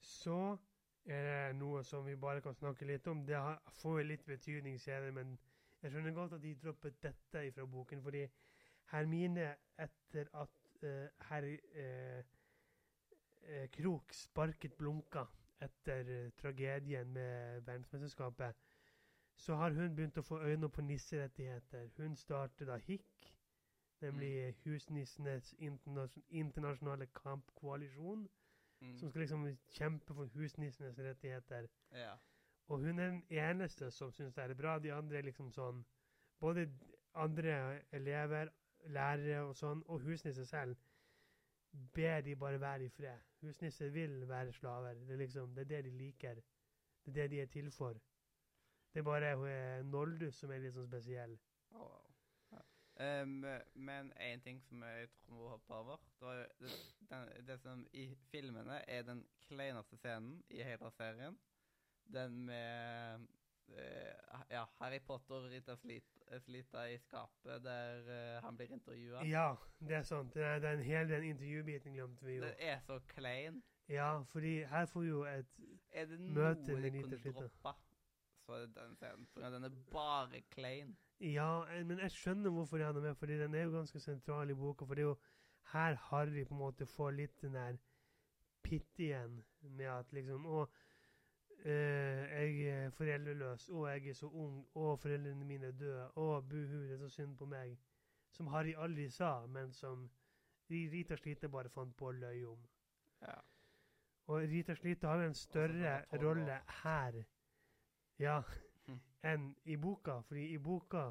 Så er det noe som vi bare kan snakke litt om. Det har, får litt betydning senere, men jeg skjønner godt at de droppet dette fra boken, fordi Hermine, etter at eh, Harry eh, eh, Krok sparket Blunka etter eh, tragedien med verdensmesterskapet, så har hun begynt å få øynene på nisserettigheter. Hun startet da HIK, nemlig Husnissenes internasjonale kampkoalisjon Mm. som skal liksom kjempe for husnissenes rettigheter. Ja. Og hun er den eneste som syns det er bra. De andre er liksom sånn Både andre elever, lærere og sånn, og husnisse selv, ber de bare være i fred. Husnisser vil være slaver. Det er liksom, det er det de liker. Det er det de er til for. Det er bare uh, Noldus som er litt sånn spesiell. Oh, wow. Em, men én ting som jeg tror må hoppe over det, var jo det, den, det som i filmene er den kleineste scenen i hele serien. Den med eh, ja, Harry Potter og Rita Slita i skapet, der eh, han blir intervjua. Ja, det er sant. Det er, den, hele den intervjubiten glemte vi jo. Den er så klein. Ja, fordi her får vi jo et Er Møte med kunne droppe? så er den scenen. Den er bare klein. Ja, eh, men jeg skjønner hvorfor har den med, fordi den er jo ganske sentral i boka. For det er jo her Harry på en måte får litt den der pittien med at liksom eh, jeg er foreldreløs, og jeg er så ung, og foreldrene mine er døde, og buhu, det er så synd på meg. Som Harry aldri sa, men som Rita Slite bare fant på å løye om. Ja. Og Rita Slite har jo en større rolle her ja, Hm. enn i boka. Fordi i boka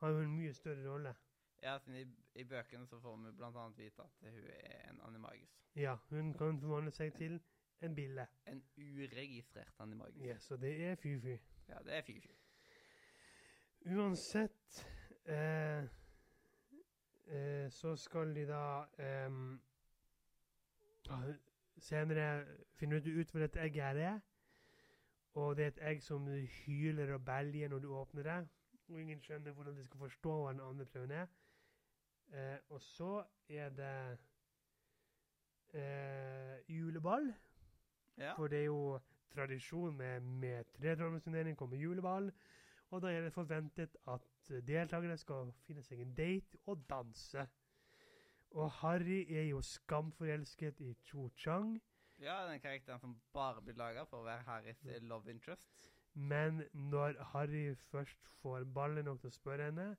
har hun en mye større rolle. ja, siden i, i bøkene så får vi annet vite at hun er en animagus. Ja, hun kan forvandle seg til en bille. En uregistrert animagus. Ja, så det er fy-fy. Ja, det er fy-fy. Uansett eh, eh, så skal de da em, ah, senere finner du ut hva dette egget er. Og det er et egg som hyler og belger når du åpner det. Og ingen skjønner hvordan de skal forstå hva den andre prøven er. Eh, og så er det eh, juleball. Ja. For det er jo tradisjon med, med tretrollmannsturnering kommer juleball. Og da er det forventet at deltakerne skal finne seg en date og danse. Og Harry er jo skamforelsket i Cho Chang. ja, den karakteren som bare blir laga for å være Harrys eh, love interest. Men når Harry først får ballen nok til å spørre henne,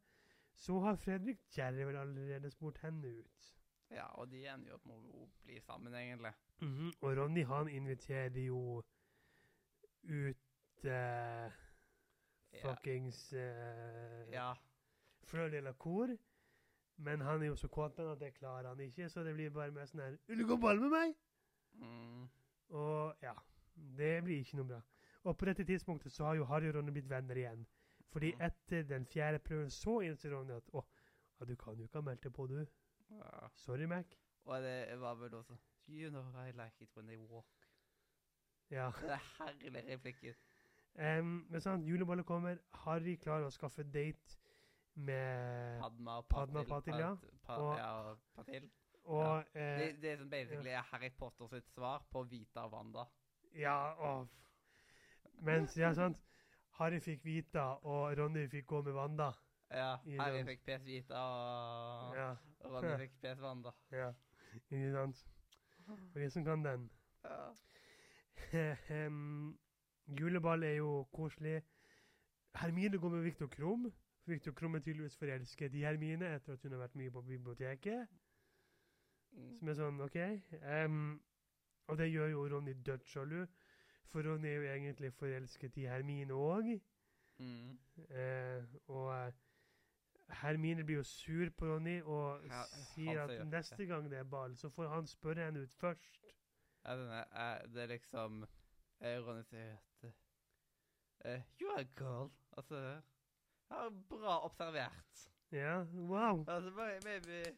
så har Fredrik Jervel allerede spurt henne ut. Ja, og de ender jo opp med å bli sammen, egentlig. Mhm, Og Ronny han inviterer jo ut uh, fuckings uh, Ja. Frøl av kor. Men han er jo så kåt med at det klarer han ikke, så det blir bare mer sånn her Vil du gå ball med meg? Mm. Og ja. Det blir ikke noe bra. Og på dette tidspunktet så har jo Harry og Ronny blitt venner igjen. Fordi mm. etter den fjerde prøven så innser Ronny at å, ja, du kan jo ikke ha meldt deg på, du. Ja. Sorry, Mac. Og det var vel også You know I like it when they walk. Ja. Det er herlig replikken. Um, men sant, juleballet kommer. Harry klarer å skaffe date med Padma og Padma Patil. Patil, ja. Pa, Og- ja, og Patil. Og Det, eh, det som basically er Harry Potter sitt svar på Vita og Wanda. Ja, og Mens, ja, sant Harry fikk Vita, og Ronny fikk gå med Wanda. Ja, her Harry fikk PS Vita, og Ja, Ronny fikk PS Wanda. ja. Ikke sant? For de som kan den. Ja. um, juleball er jo koselig. Hermine går med Viktor Krum. Viktor Krum er tydeligvis forelsket i Hermine etter at hun har vært mye på biblioteket. Mm. Som er sånn, OK. Um, og det gjør jo Ronny dødssjalu. For Ronny er jo egentlig forelsket i Hermine òg. Mm. Uh, og eh, Hermine blir jo sur på Ronny og Ja, sier at sier- neste gang det er ball, så får han spørre henne ut først. Ja, er, det er liksom eh, Ronny sier at uh, You are a girl. Altså ja, Bra observert. Ja, wow. Altså, maybe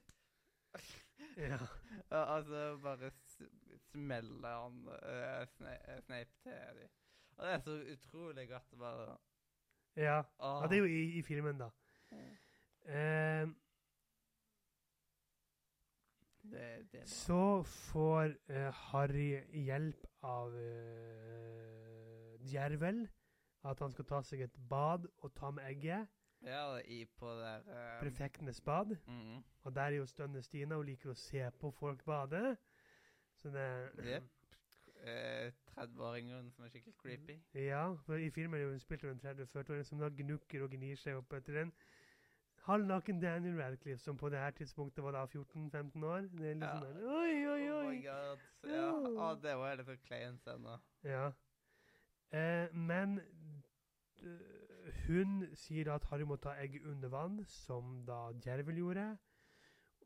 Ja. ja, Altså, bare smeller han uh, Snape til dem. Og det er så utrolig godt. Bare Ja. Ah. ja, det er jo i, i filmen, da. Eh, det, det så får eh, Harry hjelp av eh, Djervel. At han skal ta seg et bad og ta med egget. Ja, i på der uh, Prefektenes bad. mm, Og der er jo Stønne Stina og liker å se på folk bade. Så det yep. eh, 30-åringen som er skikkelig creepy. Ja, for i filmen er jo hun spilt av en 30-40-åring som da gnukker og gnir seg opp etter en halvnaken Daniel Radcliffe, som på det her tidspunktet var da 14-15 år. Det er litt Ja. sånn der, Oi, oi, Oh my god. Ja. Å, det var litt så klein scene. Ja. Eh, men hun sier at Harry må ta egget under vann, som da Djervel gjorde.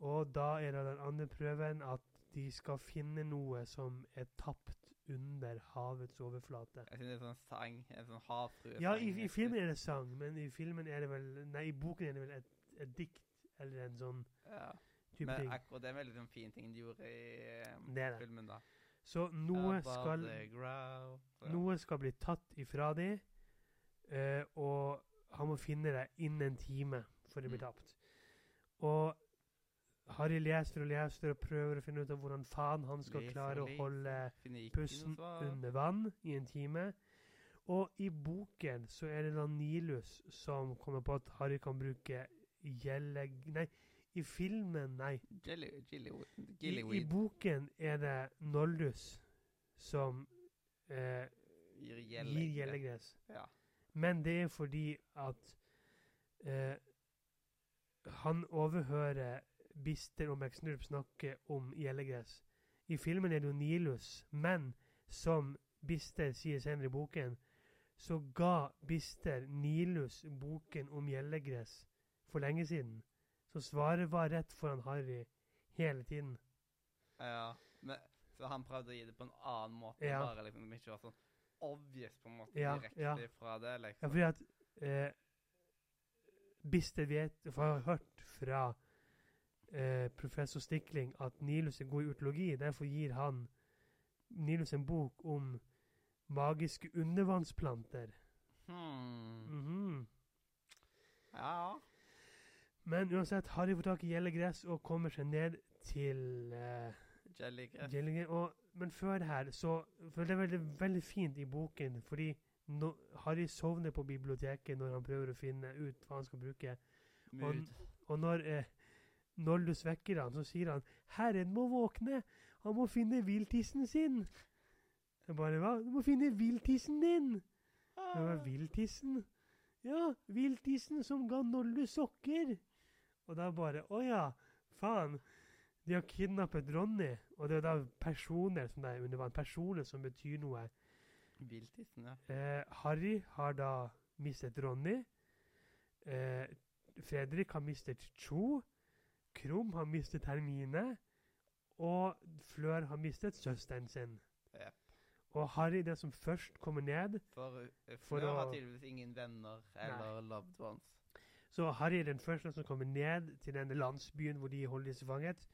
Og da er det den andre prøven at de skal finne noe som er tapt under havets overflate. Jeg synes det er sånn sang, en sånn havfrue. Ja, i, i filmen er det sang, men i filmen er det vel Nei, i boken er det vel et, et dikt eller en sånn Ja. type Men ting. akkurat det er en veldig sånn fin ting de gjorde i um, Det det. filmen, da. Så noe skal Noe skal bli tatt ifra de, uh, og han må finne det innen en time for det blir Mm. tapt. Og Harry leser og leser og prøver å finne ut av hvordan faen han skal leser klare å holde pusten under vann i en time. Og i boken så er det da Nilus som kommer på at Harry kan bruke gjelleg... Nei, i filmen, nei. Jelly, jelly, I, I boken er det Noldus som eh, gir gjellegress. Ja. Men det er fordi at eh, han overhører Bister og McSnurp snakke om gjellegress. I filmen er det jo Nilus, men som Bister sier senere i boken, så ga Bister Nilus boken om gjellegress for lenge siden. Så svaret var rett foran Harry hele tiden. ja. Men, så han prøvde å gi det på en annen måte, Ja. bare liksom det ikke var sånn obvious på en måte Ja, direkte ja. fra det, Ja, liksom. fordi at eh, Bister vet, har hørt fra eh, professor Stikling at Nilus er god i urtologi. Derfor gir han Nilus en bok om magiske undervannsplanter. Hmm. Hmm. Ja. Men uansett, Harry får tak i gjellegress og kommer seg ned til uh, Jellygress. Og, men før her, så For det er veldig, veldig fint i boken, fordi no, Harry sovner på biblioteket når han prøver å finne ut hva han skal bruke. Mood. Og når eh, Noldus vekker han, så sier han 'Herren må våkne. Han må finne viltissen sin'. Jeg bare 'Hva? Du må finne viltissen din'. Det var villtissen. Ja, viltissen som ga Nollu sokker. Og da bare 'Å ja, faen'. De har kidnappet Ronny. Og det er da personer som det er. Personer som betyr noe. Viltissen, ja. Eh, Harry har da mistet Ronny. Eh, Fredrik har mistet Cho. Krum har mistet Hermine. Og Flør har mistet søsteren sin. Yep. Og Harry det som først kommer ned. For uh, For Flør har å- tydeligvis ingen venner eller loved ones. Så Harry er den første som kommer ned til denne landsbyen hvor de holder disse fanget.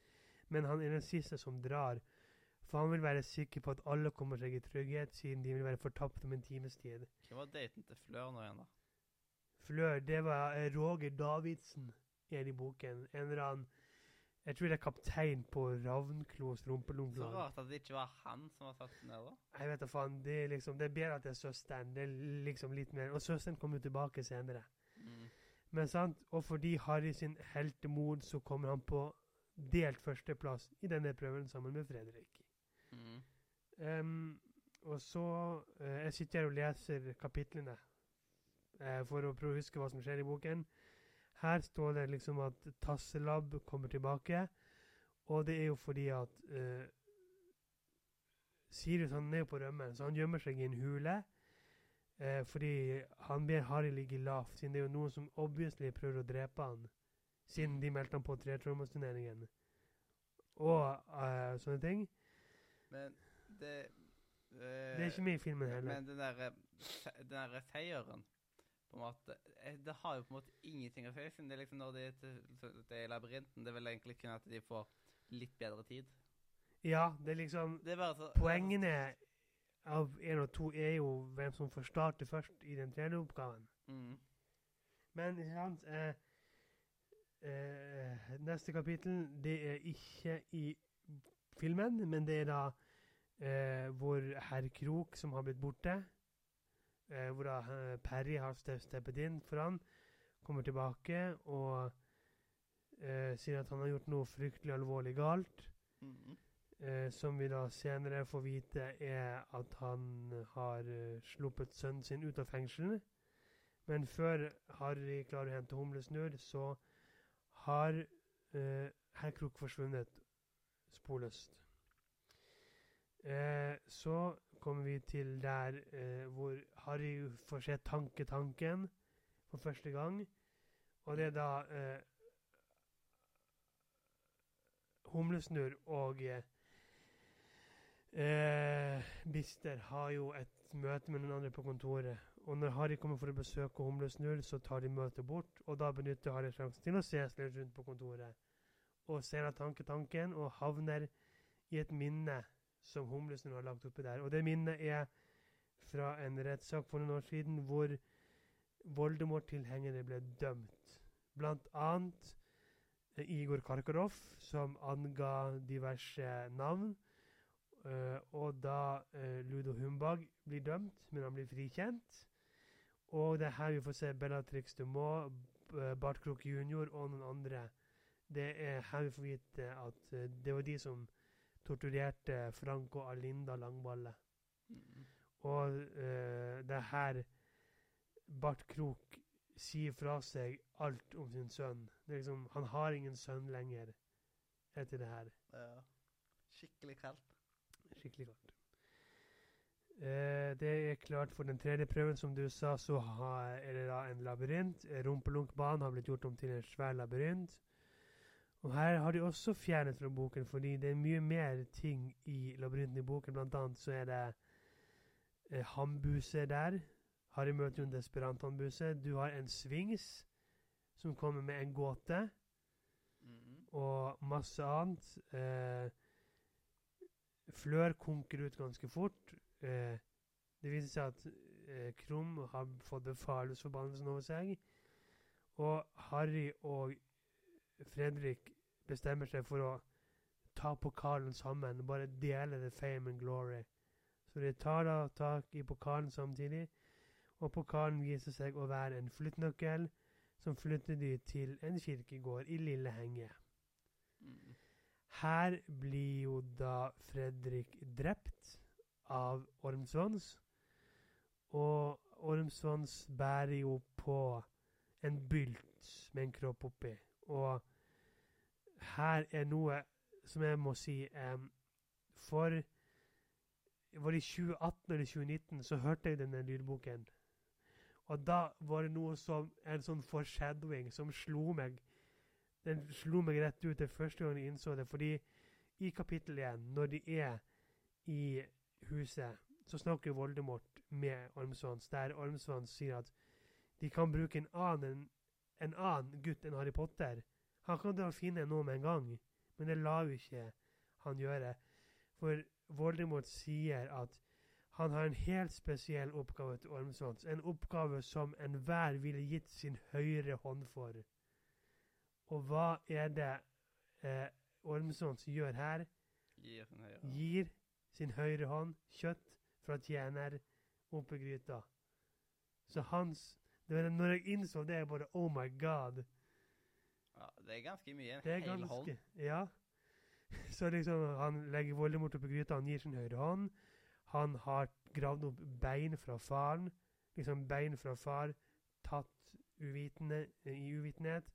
Men han er den siste som drar. For han vil være sikker på at alle kommer seg i trygghet, siden de vil være fortapt om en times tid. Hvem var daten til Flør nå igjen, da? Flør, det var eh, Roger Davidsen igjen i boken. En eller annen Jeg tror det er kaptein på Ravnklos Så rumpelomflag. rart at det ikke var han som var satt ned, da. Jeg vet da faen. Det er liksom Det er bedre at det er søsteren. Det er liksom litt mer Og søsteren kommer jo tilbake senere. Mm. Men sant, og fordi Harry sin heltemod, så kommer han på delt førsteplass i denne prøven sammen med Fredrik. Mm. Um, og så uh, Jeg sitter her og leser kapitlene uh, for å prøve å huske hva som skjer i boken. Her står det liksom at Tasselab kommer tilbake, og det er jo fordi at uh, Sirius han er jo på rømmen, så han gjemmer seg i en hule. Uh, fordi han ber Harry ligge lavt, siden det er jo noen som obviously prøver å drepe han. Siden de meldte han på tretrommesturneringen. Og uh, sånne ting. Men det Det er ikke med i filmen heller. Men den der, se- der seieren på en måte, eh, Det har jo på en måte ingenting å si. siden det er liksom Når de er i labyrinten, det er vel egentlig kun at de får litt bedre tid. Ja, det er liksom Det er så Poengene av én og to er jo hvem som får starte først i den tredje oppgaven. Mm. Men ikke sant eh, eh, Neste kapittel, det er ikke i filmen, men det er da eh, hvor herr Krok, som har blitt borte eh, Hvor da eh, Perry har steppet inn for han, kommer tilbake og eh, sier at han har gjort noe fryktelig alvorlig galt. Mm. Eh, som vi da senere får vite er at han har eh, sluppet sønnen sin ut av fengselet. Men før Harry klarer å hente humlesnurr, så har eh, herr Krok forsvunnet sporløst. Eh, så kommer vi til der eh, hvor Harry får se tanketanken for første gang. Og det er da eh, Humlesnurr og eh, Bister har jo et møte med noen andre på kontoret. Og når Harry kommer for å besøke Humlesnurr, så tar de møtet bort. Og da benytter Harry sjansen til å se seg rundt på kontoret. Og ser av tanketanken og havner i et minne som humlesen har lagt oppi der. Og det minnet er fra en rettssak for noen år siden hvor Voldemort-tilhengere ble dømt. Blant annet eh, Igor Karkaroff, som anga diverse navn. Uh, og da uh, Ludo Humbag blir dømt, men han blir frikjent. Og det er her vi får se Bellatrix Dumont, Bart Krok jr. og noen andre. Det er her vi får vite at det var de som torturerte Frank og Alinda Langballe. Mm. Og uh, det er her Bart Krok sier fra seg alt om sin sønn. Det liksom, han har ingen sønn lenger etter det her. Ja. Skikkelig kaldt. Skikkelig kaldt. Uh, det er klart for den tredje prøven, som du sa, så har, er det da en labyrint. Rumpelunkbanen har blitt gjort om til en svær labyrint. Og her har de også fjernet fra boken, fordi det er mye mer ting i labyrinten i boken. Blant annet så er det eh, hambuse der. Harry møter jo en desperant hambuse. Du har en svings som kommer med en gåte, Mm. og masse annet. Eh, Flør konker ut ganske fort. Eh, det viser seg at eh, Krum har fått befalsforbannelsen over seg. Og Harry og Fredrik bestemmer seg for å ta pokalen sammen. Bare dele the fame and glory. Så de tar da tak i pokalen samtidig, og pokalen viser seg å være en flyttnøkkel som flytter de til en kirkegård i Lillehenge. Mm. Her blir jo da Fredrik drept av Ormsvans. Og Ormsvans bærer jo på en bylt med en kropp oppi. Og her er noe som jeg må si um, For var det i 2018 eller 2019 så hørte jeg denne lydboken. Og da var det noe som en sånn foreshadowing som slo meg Den slo meg rett ut det første gang jeg innså det. Fordi i kapittel 1, når de er i huset, så snakker Voldemort med Ormsvans, der Ormsvans sier at de kan bruke en annen, en annen gutt enn Harry Potter. Han kan da finne noe med en gang, men det lar jo ikke han gjøre. For Voldemort sier at han har en helt spesiell oppgave til Ormsons. En oppgave som enhver ville gitt sin høyre hånd for. Og hva er det eh, Ormsons gjør her? Gir sin ja. Gir sin høyre hånd kjøtt fra tjener oppi gryta. Så hans det var Når jeg innså det, jeg bare Oh my God. Ja, det er ganske mye. En Det er hel ganske hånd. Ja. Så liksom, han legger Voldemort opp i gryta, han gir sin høyre hånd. Han har gravd opp bein fra faren. Liksom bein fra far, tatt uvitende, i uvitenhet.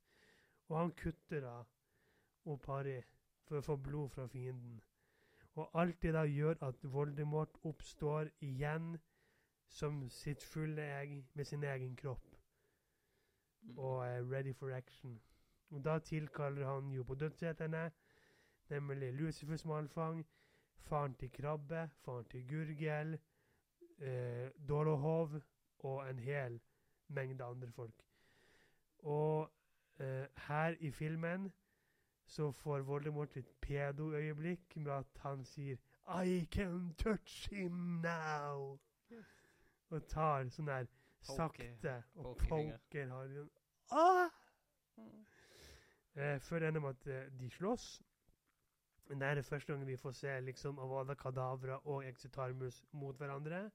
Og han kutter da opp Harry for å få blod fra fienden. Og alt det da gjør at Voldemort oppstår igjen som sitt fulle jeg med sin egen kropp Mm. og er ready for action. Og da tilkaller han jo på dødsheterne, nemlig Lucifus Malfang, faren til Krabbe, faren til Gurgel, eh, Dolohov og en hel mengde andre folk. Og eh, her i filmen så får Voldemort et pedo-øyeblikk med at han sier I can touch him now! Og tar sånn der Poke- sakte og pokefinger. poker Harry. Ah! Mm. Eh, før det ender med at eh, de slåss. Men det er det første gangen vi får se liksom Avada Kadavra og Exitarmus mot hverandre.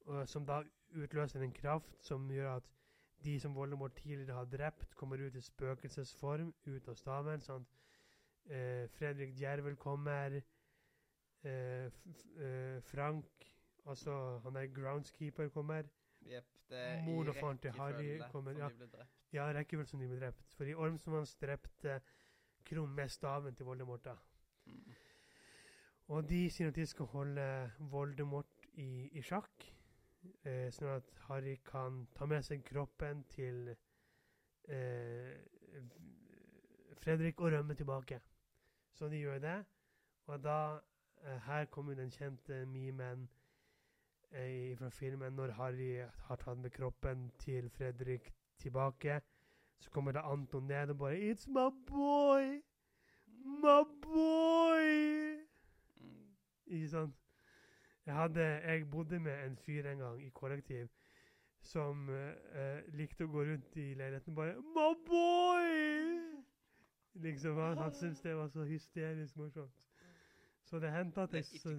Og, som da utløser en kraft som gjør at de som Voldemort tidligere har drept, kommer ut i spøkelsesform ut av staven. Sånn at eh, Fredrik Djervel kommer. Eh, eh, Frank, altså han er groundskeeper, kommer. Jepp, Mor og faren til Harry kommer, ja. Ja, rekkefølgen som de ble drept. Fordi Ormsmanns drepte Krum med staven til Voldemort. da. Mm. Og de sier at de skal holde Voldemort i, i sjakk, eh, sånn at Harry kan ta med seg kroppen til eh, Fredrik og rømme tilbake. Så de gjør det. Og da eh, Her kommer den kjente memen eh, fra filmen når Harry har tatt med kroppen til Fredrik tilbake. Så kommer det Anton ned og bare It's my boy! My boy! Mm. Ikke sant? Jeg, hadde, jeg bodde med en fyr en gang i kollektiv som eh, eh, likte å gå rundt i leiligheten bare My boy! Liksom, Han, han syntes det var så hysterisk morsomt. Så det hendte at jeg, så,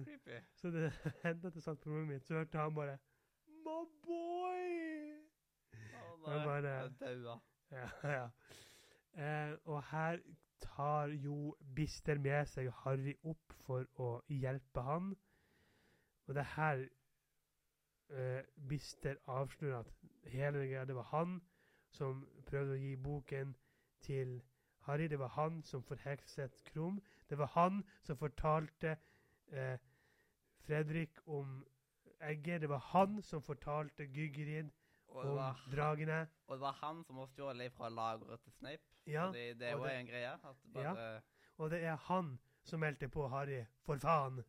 så det hendte at jeg satt på rommet mitt, så hørte han bare My boy! Jeg nei, bare- jeg daua. Ja, ja. Eh, og her tar jo Bister med seg Harry opp for å hjelpe han. Og det er her eh, Bister avslører at hele greia det var han som prøvde å gi boken til Harry. Det var han som forhekset Krum. Det var han som fortalte eh, Fredrik om egget. Det var han som fortalte Gyggerid om var, dragene. og det var han som har stjålet fra lageret til Snape. Ja, Fordi det er var en greie. Bare Og det er han som meldte på Harry 'for faen'.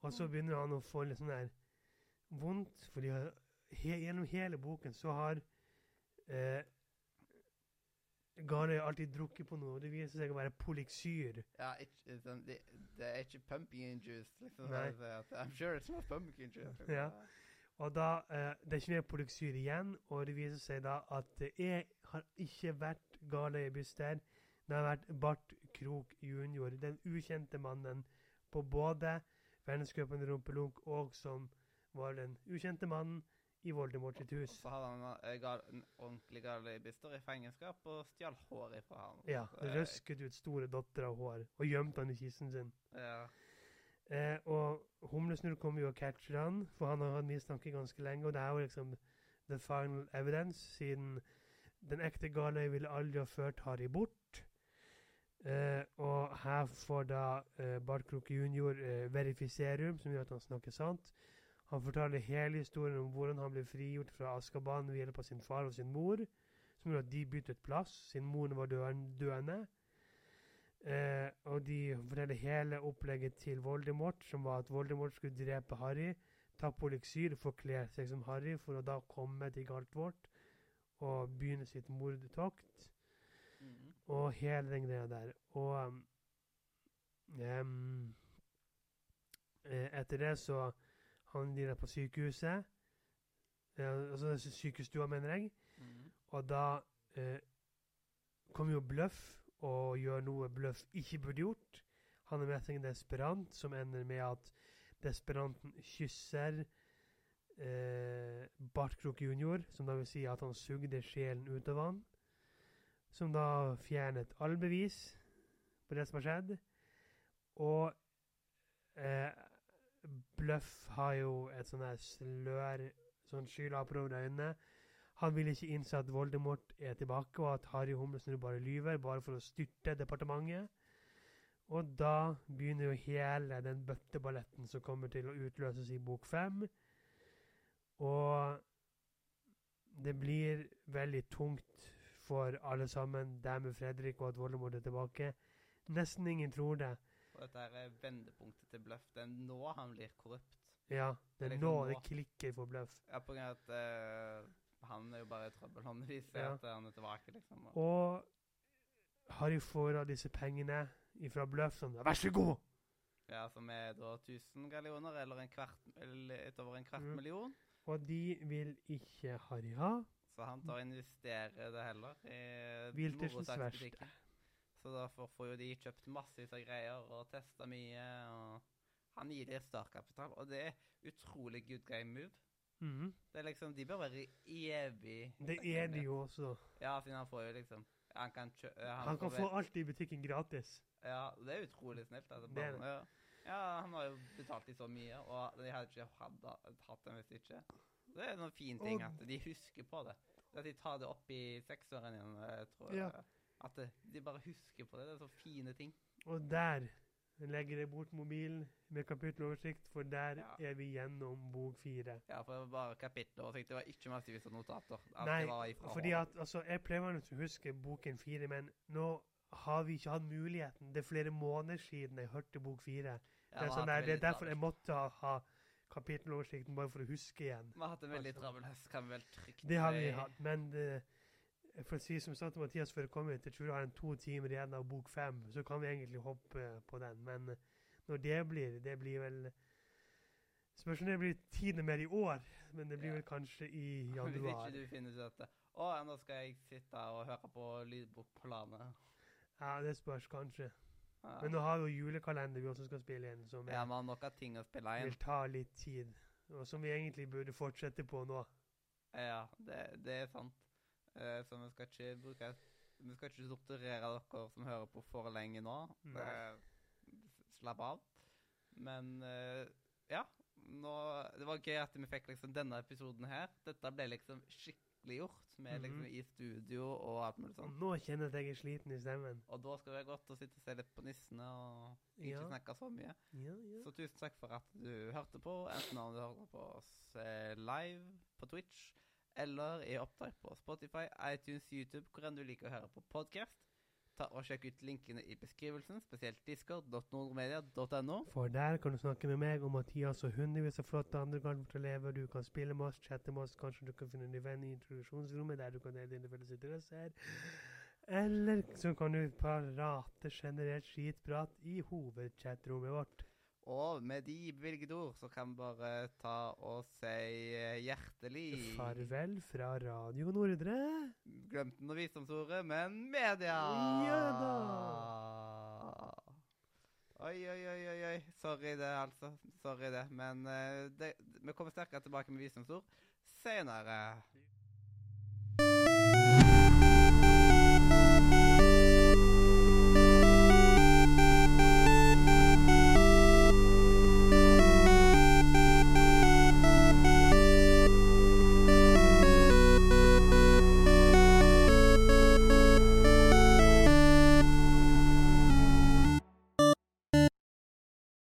Og så begynner han å få litt sånn der vondt, fordi he, gjennom hele boken så har eh, Gale alltid drukket på noe, og det viser seg å være poliksyr. Ja, ikke, sånn, det, det er ikke pumpkin juice. liksom. Nei. så jeg sier at, I'm sure it's not pumpkin juice. Ja. Og da eh, Det er ikke mer poliksyr igjen, og det viser seg da at er, har ikke vært gale i Byster. Det har vært Bart Krok jr., den ukjente mannen på både verdenscupen rumpelunk og som var den ukjente mannen i Voldemort sitt hus. Så hadde han gal, en ordentlig galibister i fangenskap og stjal håret fra ham. Ja, røsket ut store dotter av hår og gjemte han i kisten sin. Ja. Eh, og Humlesnurr kommer jo og catcher han, for han har hatt mistanke ganske lenge, og det er jo liksom the final evidence, siden den ekte gale ville aldri ha ført Harry bort. Eh, og her får da eh, Bart Kroke jr. Eh, verifiserum, som gjør at han snakker sant. Han fortalte hele historien om hvordan han ble frigjort fra Askaban ved hjelp av sin far og sin mor, som gjorde at de byttet plass, siden moren var døende. Eh, og de forteller hele opplegget til Voldemort, som var at Voldemort skulle drepe Harry, ta på eliksir, forkle seg som Harry, for å da komme til Galtvort og begynne sitt mordtokt. Mm. Og hele den greia der. Og um, etter det så havner de der på sykehuset. Eh, altså sykestua, mener jeg. Mm. Og da eh, kommer jo Bløff og gjør noe Bløff ikke burde gjort. Han er med seg en desperant, som ender med at desperanten kysser eh, Bart Krok jr., som da vil si at han sugde sjelen ut av han. Som da fjernet all bevis på det som har skjedd. Og eh, Bløff har jo et sånn her slør, sånn skylapper over øynene. Han vil ikke innse at Voldemort er tilbake, og at Harry Humlesnurr bare lyver, bare for å styrte departementet. Og da begynner jo hele den bøtteballetten som kommer til å utløses i bok fem. Og det blir veldig tungt for alle sammen, der med Fredrik og at Voldemort er tilbake. Nesten ingen tror det. Dette her er vendepunktet til Bløff. Det er nå han blir korrupt. Ja, det er liksom nå nå. det klikker for Bløff. Ja, på grunn av at uh, han er jo bare i trøbbel. Han viser Ja. at han er tilbake, liksom. Og, Og Harry får av disse pengene ifra Bløff som Vær så god! ja, som er da 1000 gallioner, eller en kvart, eller over en kvart Mm. million. Og de vil ikke Harry ha. Så han tar og investerer det heller i Wiltersens morosaksbutikken. Så derfor får jo de kjøpt massevis av greier og testa mye. og Han gir dem startkapital, og det er utrolig good game move. Mhm. Det er liksom, De bør være evig Det er de jo også. Ja, siden han får jo liksom Han kan ja, Han kan få alt i butikken gratis. Ja, det er utrolig snilt. Altså, Det er det. Ja. ja, han har jo betalt de så mye, og de hadde ikke hatt, hatt dem hvis ikke. Det er en fin ting at de husker på det. At de tar det opp i seksåren igjen, jeg tror Ja. At de bare husker på det. Det er så fine ting. Og der legger jeg bort mobilen med kapitteloversikt, for der Ja. er vi gjennom bok fire. Ja, for det var bare kapitteloversikt. Det var ikke massevis av notater. Nei, fordi at altså, Jeg pleier vanligvis å huske boken fire, men nå har vi ikke hatt muligheten. Det er flere måneder siden jeg hørte bok fire. Ja, det, er sånn der, det er derfor jeg måtte ha kapitteloversikten, bare for å huske igjen. Vi har hatt en veldig Altså. travel høst, kan vi vel trygt Det har vi hatt, men det, for å si som sa til Mathias før jeg kom hit, jeg tror jeg har en to timer igjen av bok fem, så kan vi egentlig hoppe på den. Men eh, når det blir, det blir vel Spørs om det blir tiende mer i år, men det blir Ja. vel kanskje i Hvis januar. ikke du finner ut at Å, nå skal jeg sitte og høre på lydbok på landet. Ja, det spørs kanskje. Ja. Men nå har vi jo julekalender vi også skal spille inn, som Ja, man har nok ting å spille inn. vil ta litt tid. Og som vi egentlig burde fortsette på nå. Ja, det, det er sant. Eh, så vi skal ikke bruke Vi skal ikke torturere dere som hører på for lenge nå. Slapp av. Men eh, ja. Nå, det var gøy at vi fikk liksom denne episoden her. Dette ble liksom skikkelig gjort. Med liksom Mhm. i studio og alt mulig sånt. nå kjenner jeg at jeg er sliten i stemmen. Og da skal det være godt å sitte og se litt på nissene og ikke Ja. snakke så mye. Ja, ja. Så tusen takk for at du hørte på, enten om du hørte på oss eh, live på Twitch, eller i opptak på Spotify, iTunes, YouTube, hvor enn du liker å høre på podcast. Ta og Sjekk ut linkene i beskrivelsen, spesielt discord.nordmedia.no. For der kan du snakke med meg og Mathias og hundrevis av flotte andre elever. Du kan spille med oss, chatte med oss, kanskje du kan finne en venn i introduksjonsrommet der du kan dele dine felles interesser. Eller så kan du parate generelt skitprat i hovedchatrommet vårt. Og med de bevilgede ord så kan vi bare ta og si eh, hjertelig Farvel fra Radio Nordre. Glemte noe visdomsordet, men media! Ja da! Oi, oi, oi, oi, oi. Sorry det, altså. Sorry det. Men uh, det, vi kommer sterkere tilbake med visdomsord senere.